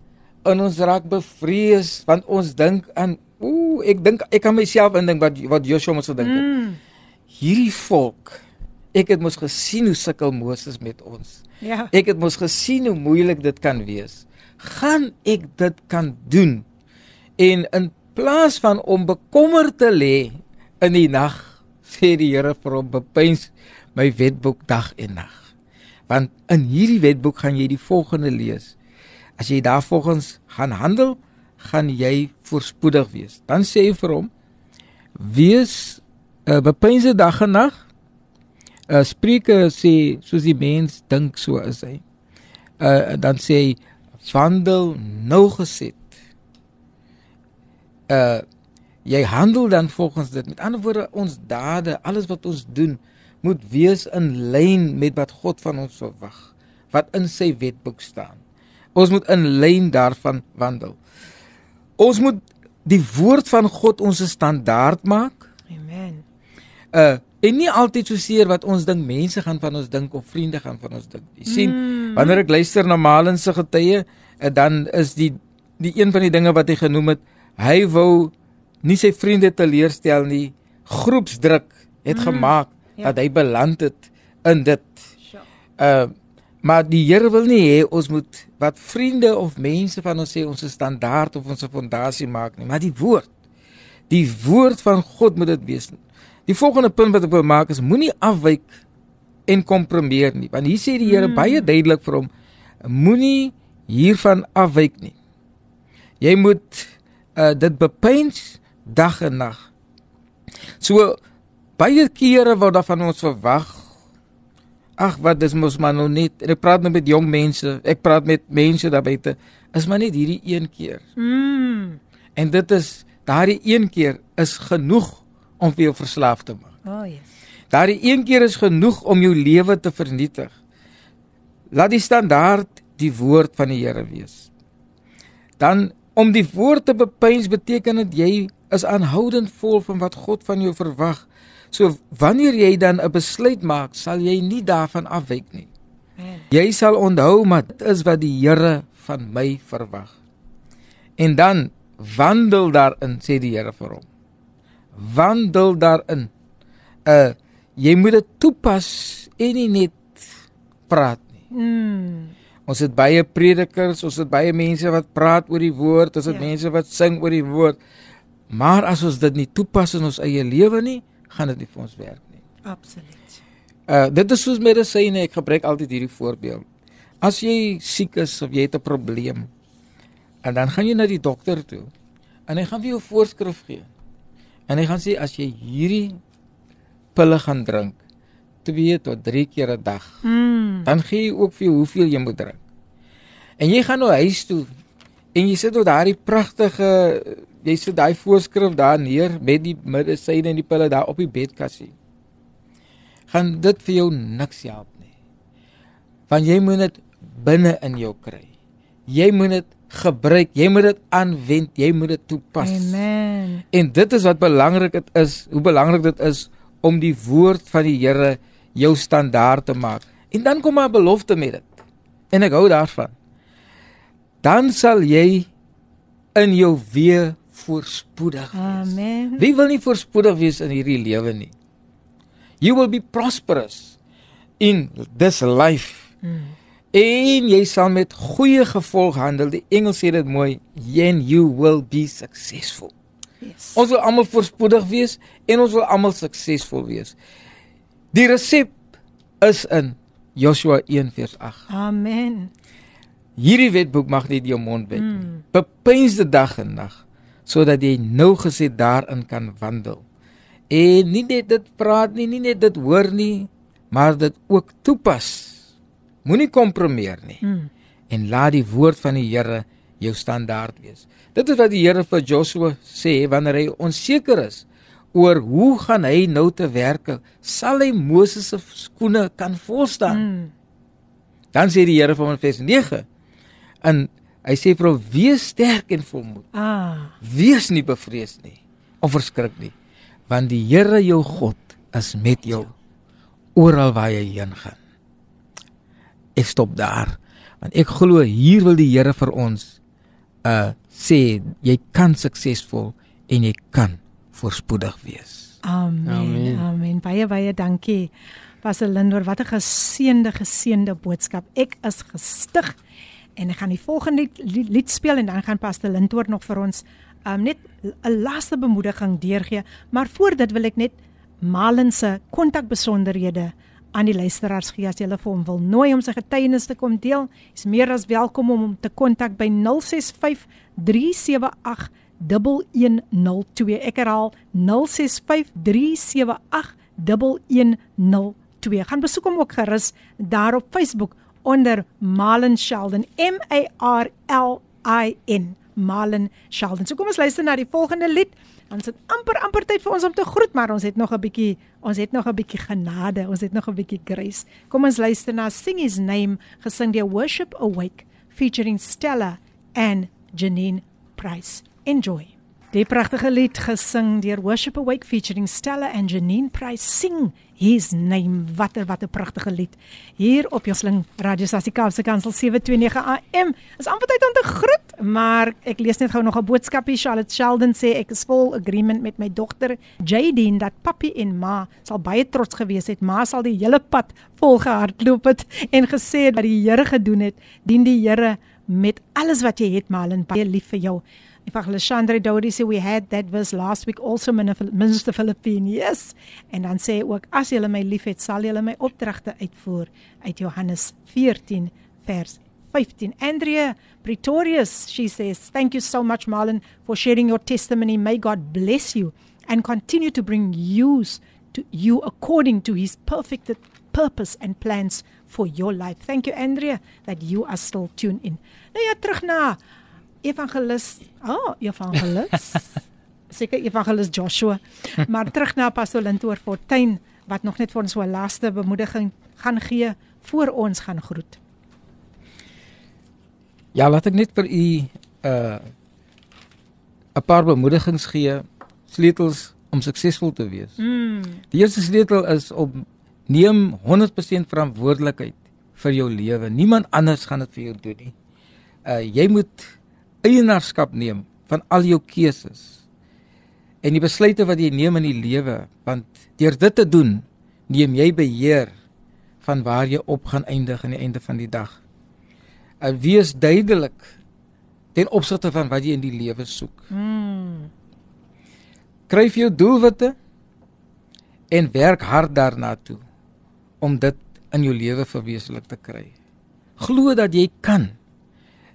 en ons raak bevrees want ons dink aan ooh ek dink ek kan myself indink wat wat Joshua moes gedink het. Mm. Hierdie volk ek het mos gesien hoe sukkel Moses met ons. Ja. Ek het mos gesien hoe moeilik dit kan wees. Gaan ek dit kan doen? En in plaas van om bekommer te lê in die nag, sê die Here vir hom bepeins my wetboek dag en nag. Want in hierdie wetboek gaan jy die volgende lees. As jy daarvolgens gaan handel, gaan jy voorspoedig wees. Dan sê hy vir hom: Wees uh, eh, bepeinse dag en nag. Uh, Spreuke sê soos die mens dink so is hy. Uh, dan sê hy wandel nou geset. Uh jy handel dan volgens dit. Met ander woorde, ons dade, alles wat ons doen, moet wees in lyn met wat God van ons verwag, wat in sy wetboek staan. Ons moet in lyn daarvan wandel. Ons moet die woord van God ons standaard maak. Amen. Uh en nie altyd so seer wat ons dink mense gaan van ons dink of vriende gaan van ons dink. Jy sien, mm. wanneer ek luister na Malen se getuie, uh, dan is die die een van die dinge wat hy genoem het, hy wou nie sy vriende teleurstel nie. Groepsdruk het mm. gemaak ja. dat hy beland het in dit. Uh Maar die Here wil nie hê ons moet wat vriende of mense van ons sê ons is standaard of ons 'n fondasie maak nie, maar die woord. Die woord van God moet dit wees. Die volgende punt wat ek wil maak is moenie afwyk en kompromieer nie, want hier sê die Here hmm. baie duidelik vir hom moenie hiervan afwyk nie. Jy moet uh, dit bepeins dag en nag. So baie kere word daar van ons verwag Ag wat dis mos maar nou net en ek praat nou met jong mense. Ek praat met mense daar buite. Is maar net hierdie een keer. Mm. En dit is daardie een keer is genoeg om vir jou verslaaf te maak. O, oh, yes. Daardie een keer is genoeg om jou lewe te vernietig. Laat die standaard die woord van die Here wees. Dan om die woord te bepeins beteken dit jy is aanhoudend vol van wat God van jou verwag. So wanneer jy dan 'n besluit maak, sal jy nie daarvan afwyk nie. Jy sal onthou maar dit is wat die Here van my verwag. En dan wandel daarin, sê die Here vir hom. Wandel daarin. Uh jy moet dit toepas en nie net praat nie. Mm. Ons het baie predikers, ons het baie mense wat praat oor die woord, ons het ja. mense wat sing oor die woord. Maar as ons dit nie toepas in ons eie lewe nie, gaan dit nie vir ons werk nie. Absoluut. Uh dit is soos medisyne, ek gebruik altyd hierdie voorbeeld. As jy siek is of jy het 'n probleem en dan gaan jy na die dokter toe en hy gaan vir jou voorskrif gee. En hy gaan sê as jy hierdie pille gaan drink 2 tot 3 keer 'n dag, mm. dan gee hy ook vir jou hoeveel jy moet drink. En jy gaan nou huis toe en jy sit op daardie pragtige jy sit daai voorskrif daar neer met die medisyne en die pille daar op die bedkassie. Gaan dit vir jou niks help nie. Want jy moet dit binne in jou kry. Jy moet dit gebruik, jy moet dit aanwend, jy moet dit toepas. Amen. En dit is wat belangrik dit is, hoe belangrik dit is om die woord van die Here jou standaard te maak. En dan kom maar belofte met dit. En ek hou daarvan. Dan sal jy in jou weer voorspoedig wees. Amen. Wie wil nie voorspoedig wees in hierdie lewe nie? You will be prosperous in this life. Mm. En jy sal met goeie gevolg handel. Die Engels sê dit mooi, and you will be successful. Yes. Ons wil almal voorspoedig wees en ons wil almal suksesvol wees. Die resep is in Joshua 1:8. Amen. Hierdie wetboek mag nie jou mond wet nie. Mm. Bepeins dit dag en nag sodat jy nou gesê daarin kan wandel. En nie net dit praat nie, nie net dit hoor nie, maar dit ook toepas. Moenie kompromieer nie. Mm. En laat die woord van die Here jou standaard wees. Dit is wat die Here vir Joshua sê wanneer hy onseker is oor hoe gaan hy nou te werk? Sal hy Moses se skoene kan volstaan? Mm. Dan sê die Here vir hom in vers 9. En hy sê vir hom: "Wees sterk en volmoed. Ah. Wees nie bevrees nie of verskrik nie, want die Here jou God is met jou oral waar jy heen gaan." Ek stop daar. Want ek glo hier wil die Here vir ons uh sê jy kan suksesvol en jy kan voorspoedig wees. Amen. Amen. Amen. Baie baie dankie. Pastor Lindor, wat 'n geseënde geseënde boodskap. Ek is gestig en ek gaan die volgende lied, lied speel en dan gaan Pastor Lindor nog vir ons um, net 'n laaste bemoediging deurgee, maar voor dit wil ek net Malen se kontakbesonderhede aan die luisteraars gee as jy hulle vir hom wil nooi om sy getuienis te kom deel. Is meer as welkom om hom te kontak by 065 378 1102. Ek herhaal 0653781102. Gaan besoek hom ook gerus daar op Facebook onder Malen Sheldon M A R L I N Malen Sheldon. So kom ons luister na die volgende lied. Ons het amper amper tyd vir ons om te groet, maar ons het nog 'n bietjie ons het nog 'n bietjie genade, ons het nog 'n bietjie grace. Kom ons luister na Sing His Name gesing deur Worship Awake featuring Stella and Janine Price. Enjoy. Die pragtige lied gesing deur Worship Awake featuring Stella and Janine Price sing His Name. Watter wat 'n pragtige lied. Hier op Josling Radiostasie Kaapse Kansel 729 AM. Is amper tyd om te groet, maar ek lees net gou nog 'n boodskapie. Charlotte Sheldon sê ek is vol agreement met my dogter Jadine dat papi en ma sal baie trots gewees het. Ma sal die hele pad volgehardloop het en gesê dat die Here gedoen het. Dien die Here met alles wat jy het, Malin. Baie lief vir jou. Evangelist Chandra Dodi sê we had that verse last week also Minister Philippine. Yes. En dan sê ook as julle my liefhet, sal julle my opdragte uitvoer uit Johannes 14 vers 15. Andrea Pretorius, she says, "Thank you so much Marlon for sharing your testimony. May God bless you and continue to bring use to you according to his perfect purpose and plans for your life. Thank you Andrea that you are still tuned in. Nou ja, terug na evangelis, ah, oh, evangelis. Seker evangelis Joshua. Maar terug na Pastor Lintoor Fortuin wat nog net vir ons so 'n laaste bemoediging gaan gee voor ons gaan groet. Ja, laat ek net vir u 'n uh, 'n paar bemoedigings gee, sleutels om suksesvol te wees. Mm. Die eerste sleutel is om neem 100% verantwoordelikheid vir jou lewe. Niemand anders gaan dit vir jou doen nie. Uh jy moet eienaarskap neem van al jou keuses en die besluite wat jy neem in die lewe want deur dit te doen neem jy beheer van waar jy op gaan eindig aan die einde van die dag. En wees duidelik ten opsigte van wat jy in die lewe soek. Hmm. Kryf jou doelwitte en werk hard daarna toe om dit in jou lewe verwesenlik te kry. Glo dat jy kan.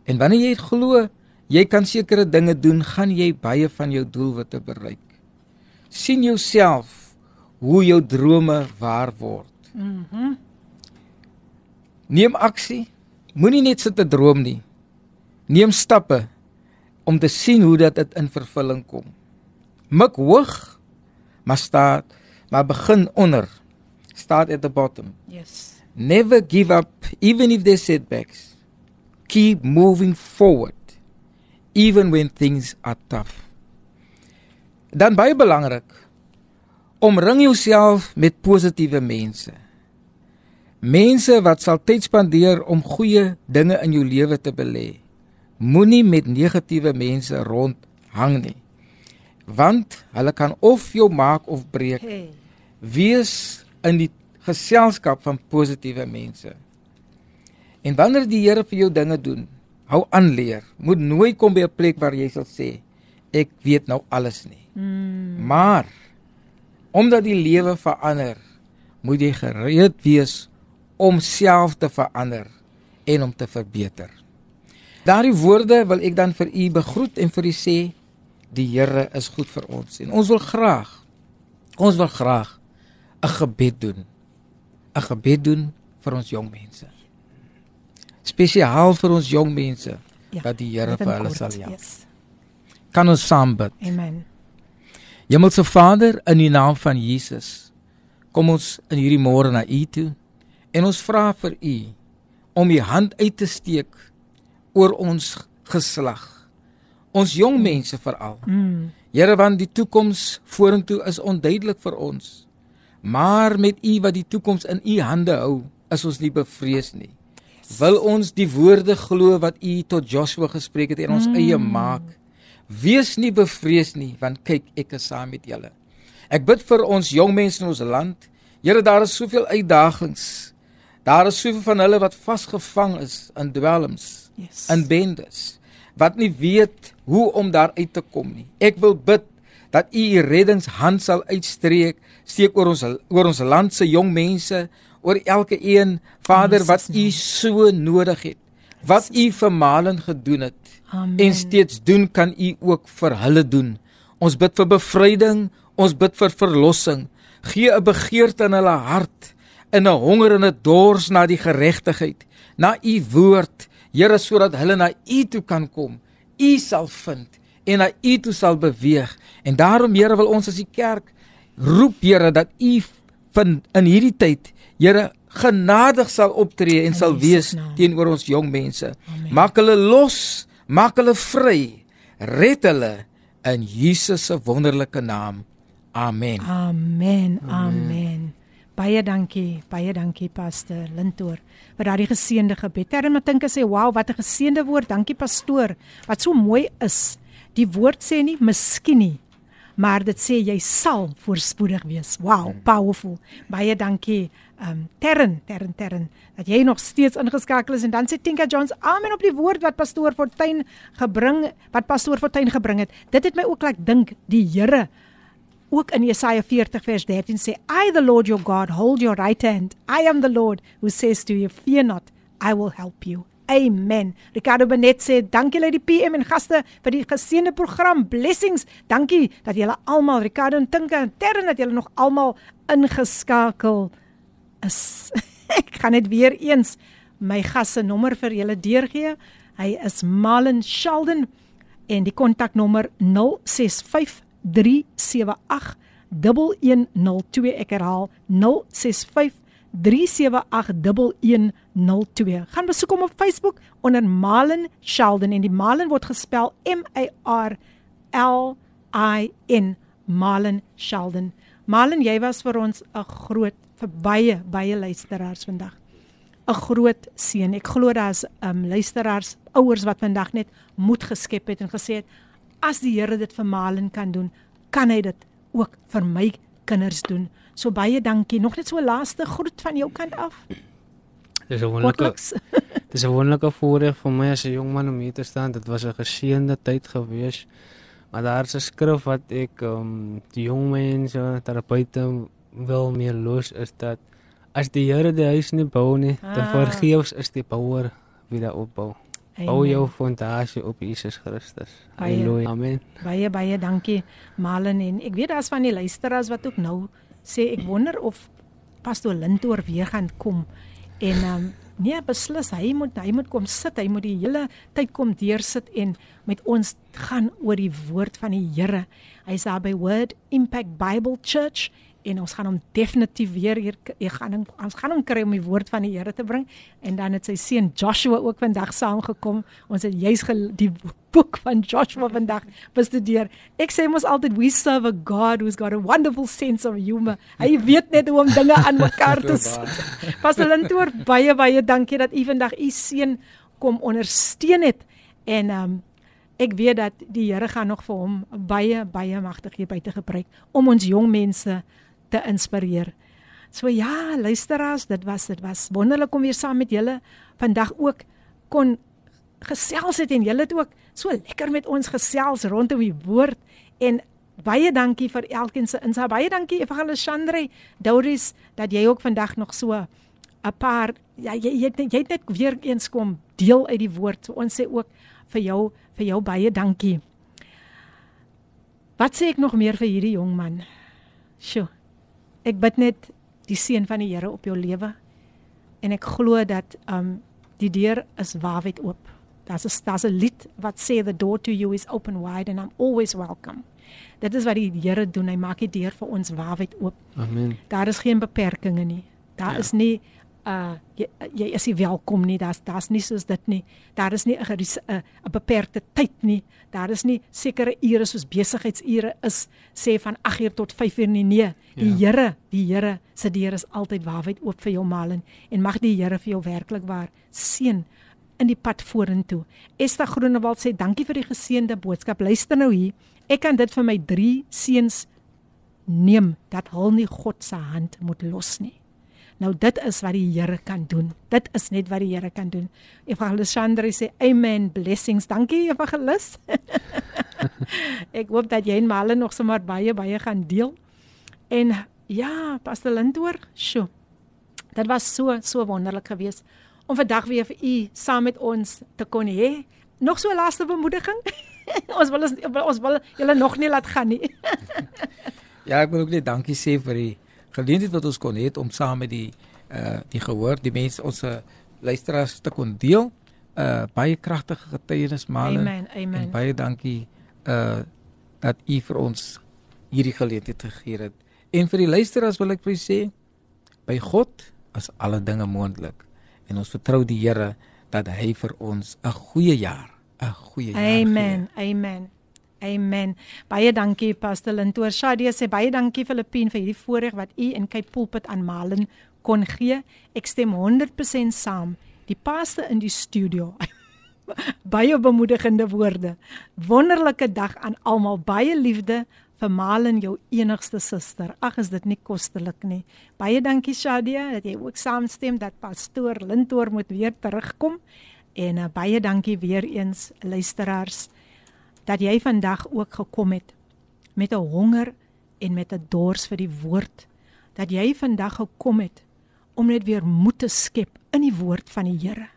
En wanneer jy glo jy kan sekere dinge doen, gaan jy baie van jou doelwitte bereik. sien jouself hoe jou drome waar word. Mhm. Mm Neem aksie. Moenie net sit te droom nie. Neem stappe om te sien hoe dat dit in vervulling kom. Mik hoog, maar staat, maar begin onder. Start at the bottom. Yes. Never give up even if there's setbacks. Keep moving forward even when things are tough. Dan baie belangrik omring jouself met positiewe mense. Mense wat sal tyd spandeer om goeie dinge in jou lewe te belê. Moenie met negatiewe mense rondhang nie. Want hulle kan of jou maak of breek. Wees in die geselskap van positiewe mense. En wanneer die Here vir jou dinge doen, hou aan leer. Moet nooit kom by 'n plek waar jy sal sê ek weet nou alles nie. Mm. Maar omdat die lewe verander, moet jy gereed wees om self te verander en om te verbeter. Daardie woorde wil ek dan vir u begroet en vir u sê die Here is goed vir ons en ons wil graag ons wil graag 'n gebed doen. 'n Gebed doen vir ons jong mense spesiaal vir ons jong mense ja, dat die Here vir hulle sal help. Yes. Kan ons saam bid? Amen. Hemelse Vader, in die naam van Jesus, kom ons in hierdie môre na U toe en ons vra vir U om U hand uit te steek oor ons geslag. Ons jong mense veral. Mm. Here, want die toekoms vorentoe is onduidelik vir ons. Maar met U wat die toekoms in U hande hou, is ons nie bevrees nie. Wil ons die woorde glo wat U tot Joshua gespreek het en ons mm. eie maak? Wees nie bevrees nie, want kyk, ek is saam met julle. Ek bid vir ons jong mense in ons land. Here, daar is soveel uitdagings. Daar is soveel van hulle wat vasgevang is in dwelms, yes. in bendes, wat nie weet hoe om daar uit te kom nie. Ek wil bid dat U U reddingshand sal uitstreek, steek oor ons oor ons land se jong mense, oor elke een, Vader, wat U so nodig het. Wat U vir Malen gedoen het Amen. en steeds doen kan u ook vir hulle doen. Ons bid vir bevryding, ons bid vir verlossing. Gee 'n begeerte in hulle hart, in 'n honger en 'n dors na die geregtigheid, na u woord, Here, sodat hulle na u toe kan kom. U sal vind en na u toe sal beweeg. En daarom, Here, wil ons as die kerk roep, Here, dat u vind in hierdie tyd, Here, genadig sal optree en sal wees teenoor ons jong mense. Maak hulle los Maak hulle vry. Red hulle in Jesus se wonderlike naam. Amen. Amen. Amen. Baie dankie. Baie dankie Pastor Lintoor vir daardie geseënde gebed. Terwyl ek dink ek sê, "Wow, wat 'n geseënde woord. Dankie pastoor. Wat so mooi is. Die woord sê nie miskien nie, maar dit sê jy sal voorspoedig wees. Wow, mm. powerful. Baie dankie um Terren, Terren, Terren, dat jy nog steeds ingeskakel is en dan sê Tinka Jones, amen op die woord wat pastoor Fortuin gebring, wat pastoor Fortuin gebring het. Dit het my ook laat dink die Here ook in Jesaja 40 vers 13 sê, I the Lord your God hold your right hand. I am the Lord who says to you, fear not, I will help you. Amen. Ricardo Benet sê dankie lê die PM en gaste vir die geseënde program. Blessings. Dankie dat julle almal Ricardo en Tinka en Terren dat julle nog almal ingeskakel is ek gaan net weer eens my gas se nommer vir julle deurgee. Hy is Malen Sheldon en die kontaknommer 0653781102 ek herhaal 0653781102 gaan besoek hom op Facebook onder Malen Sheldon en die Malen word gespel M A R L I N Malen Sheldon Malen jy was vir ons 'n groot vir baie baie luisteraars vandag 'n groot seën. Ek glo daar's um luisteraars, ouers wat vandag net moed geskep het en gesê het as die Here dit vir Malen kan doen, kan hy dit ook vir my kinders doen. So baie dankie. Nog net so 'n laaste groet van jou kant af. Dis 'n wonderlike Dis 'n wonderlike voorreg vir my as 'n jong man om hier te staan. Dit was 'n geseënde tyd gewees. Maar daar's 'n skrif wat ek um die jong mense terapeute wil meer los is dat as die Here die huis nie bou nie, ah. dan vergeefs is die bouer weer opbou. Amen. Bou jou fondasie op Jesus Christus. Halleluja. Amen. Baie baie dankie Malen en ek weet daar's van die luisteraars wat ook nou sê ek wonder of pastoor Lintoor weer gaan kom en um, nee beslis hy moet hy moet kom sit hy moet die hele tyd kom deursit en met ons gaan oor die woord van die Here. Hy's daar by Word Impact Bible Church en ons gaan hom definitief weer hier ek gaan hom ons gaan hom kry om die woord van die Here te bring. En dan het sy seun Joshua ook vandag saamgekom. Ons het juis die boek van Joshua vandag bestudeer. Ek sê mos altyd we serve a god who's got a wonderful sense of humor. Hy weet net hoe om dinge aan mekaar te sit Pastor Lintoor baie baie dankie dat u vandag u seun kom ondersteun het. En um, ek weet dat die Here gaan nog vir hom baie baie magtig hier buite gebruik om ons jong mense te inspireer. So ja, luisteraars, dit was dit was wonderlik om weer saam met julle vandag ook kon gesels het en julle het ook so lekker met ons gesels rondom die woord en baie dankie vir elkeen se insa. Baie dankie Evangelis Chandre, Doris dat jy ook vandag nog so 'n paar ja jy jy, jy het net weer eens kom deel uit die woord. So ons sê ook vir jou vir jou baie dankie. Wat sê ek nog meer vir hierdie jong man? Sjoe. Ek bid net die seën van die Here op jou lewe en ek glo dat um die deur is waawyd oop Daar's 'n daar's 'n lied wat sê the door to you is open wide and I'm always welcome. Dit is wat die Here doen. Hy maak die deur vir ons waawyd oop. Amen. Daar is geen beperkings nie. Daar ja. is nie uh jy, jy is nie welkom nie. Daar's daar's nie soos dit nie. Daar is nie 'n 'n 'n beperkte tyd nie. Daar is nie sekere ure soos besigheidsure is sê van 8uur tot 5uur nie. Nee, die ja. Here, die Here se deur is altyd waawyd oop vir jou malen en mag die Here vir jou werklik waar seën in die pad vorentoe. Esther Groenewald sê dankie vir die geseënde boodskap. Luister nou hier. Ek kan dit vir my 3 seuns neem dat hulle nie God se hand moet los nie. Nou dit is wat die Here kan doen. Dit is net wat die Here kan doen. Evangelis Chandra sê amen blessings. Dankie Evangelis. ek hoop dat jy en Male nog sommer baie baie gaan deel. En ja, Pastor Lindoor, sjo. Dit was so so wonderlik geweest om vandag weer vir u saam met ons te kon hê. Nog so 'n laaste bemoediging. ons wil ons wil julle nog nie laat gaan nie. ja, ek wil ook net dankie sê vir die geleentheid wat ons kon hê om saam met die uh die gehoor, die mense ons luisteraars te kon deel. Uh baie kragtige getuienis male. Amen. Amen. En baie dankie uh dat u vir ons hierdie geleentheid gegee het. En vir die luisteraars wil ek vir sê by God is alle dinge moontlik en ons vertrou die Here dat hy vir ons 'n goeie jaar, 'n goeie jaar gee. Amen. Amen. Baie dankie Pastor Lintoor. Shadia sê baie dankie Filippien vir hierdie voorreg wat u in Cape Pulpit aan Malen kon gee. Ek stem 100% saam. Die pastor in die studio. baie bemoedigende woorde. Wonderlike dag aan almal. Baie liefde vir Malen jou enigste suster. Ag is dit nie kostelik nie. Baie dankie Shadia dat jy ook saamstem dat pastoor Lintoor moet weer terugkom. En uh, baie dankie weer eens luisteraars dat jy vandag ook gekom het met 'n honger en met 'n dors vir die woord. Dat jy vandag gekom het om net weer moed te skep in die woord van die Here.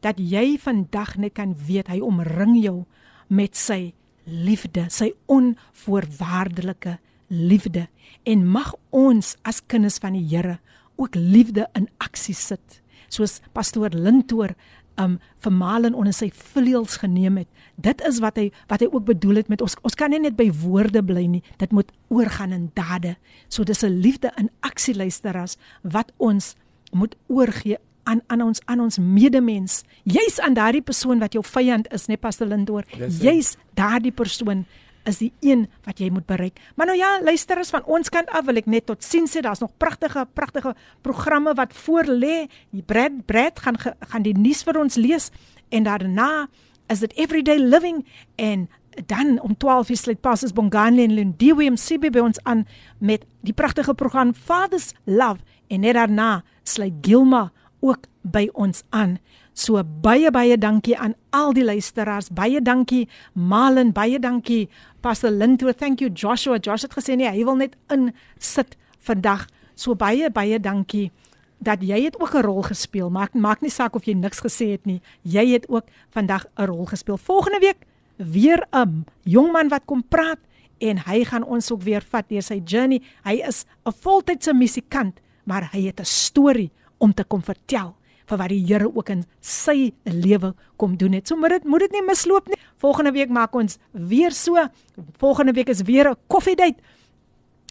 Dat jy vandag net kan weet hy omring jou met sy liefde, sy onvoorwaardelike liefde en mag ons as kinders van die Here ook liefde in aksie sit. Soos pastoor Lintoor um vir Malen onder sy vleuels geneem het. Dit is wat hy wat hy ook bedoel het met ons ons kan nie net by woorde bly nie. Dit moet oorgaan in dade. So dis 'n liefde in aksie luisteras wat ons moet oorgee aan aan ons aan ons medemens. Jy's aan daardie persoon wat jou vyand is, net Pastor Lindoor. Jy's daardie persoon is die een wat jy moet bereik. Maar nou ja, luisterers van ons kant af wil ek net tot sien sê daar's nog pragtige pragtige programme wat voor lê. Die Brad Brad gaan gaan die nuus vir ons lees en daarna is dit everyday living en dan om 12 uur sluit Pastors Bongani en Lindiwe MCB by ons aan met die pragtige program Father's Love en net daarna sluit Gilma ook by ons aan. So baie baie dankie aan al die luisteraars. Baie dankie Malen, baie dankie Pastor Linto. Thank you Joshua. Josh het gesê nee, hy wil net in sit vandag. So baie baie dankie dat jy het ook 'n rol gespeel. Maak maak nie saak of jy niks gesê het nie. Jy het ook vandag 'n rol gespeel. Volgende week weer 'n jong man wat kom praat en hy gaan ons ook weer vat deur sy journey. Hy is 'n voltydse musikant, maar hy het 'n storie om te kom vertel vir wat die Here ook in sy lewe kom doen het. So moet dit moet dit nie misloop nie. Volgende week maak ons weer so. Volgende week is weer 'n koffiedייט.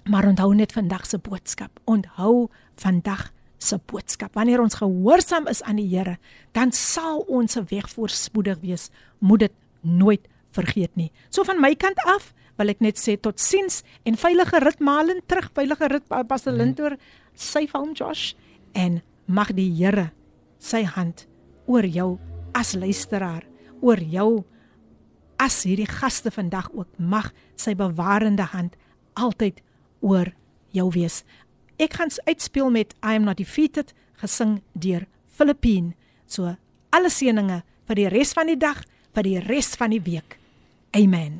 Maar onthou net vandag se boodskap. Onthou vandag se boodskap. Wanneer ons gehoorsaam is aan die Here, dan sal ons se weg voorspoedig wees. Moet dit nooit vergeet nie. So van my kant af wil ek net sê totsiens en veilige rit malen terug, veilige rit Pastor Lintoor, sy hom Josh en mag die Here sy hand oor jou as luisteraar, oor jou as hierdie gaste vandag ook mag sy bewarende hand altyd oor jou wees. Ek gaan uitspeel met I am not defeated gesing deur Filippine. So alle seëninge vir die res van die dag, vir die res van die week. Amen.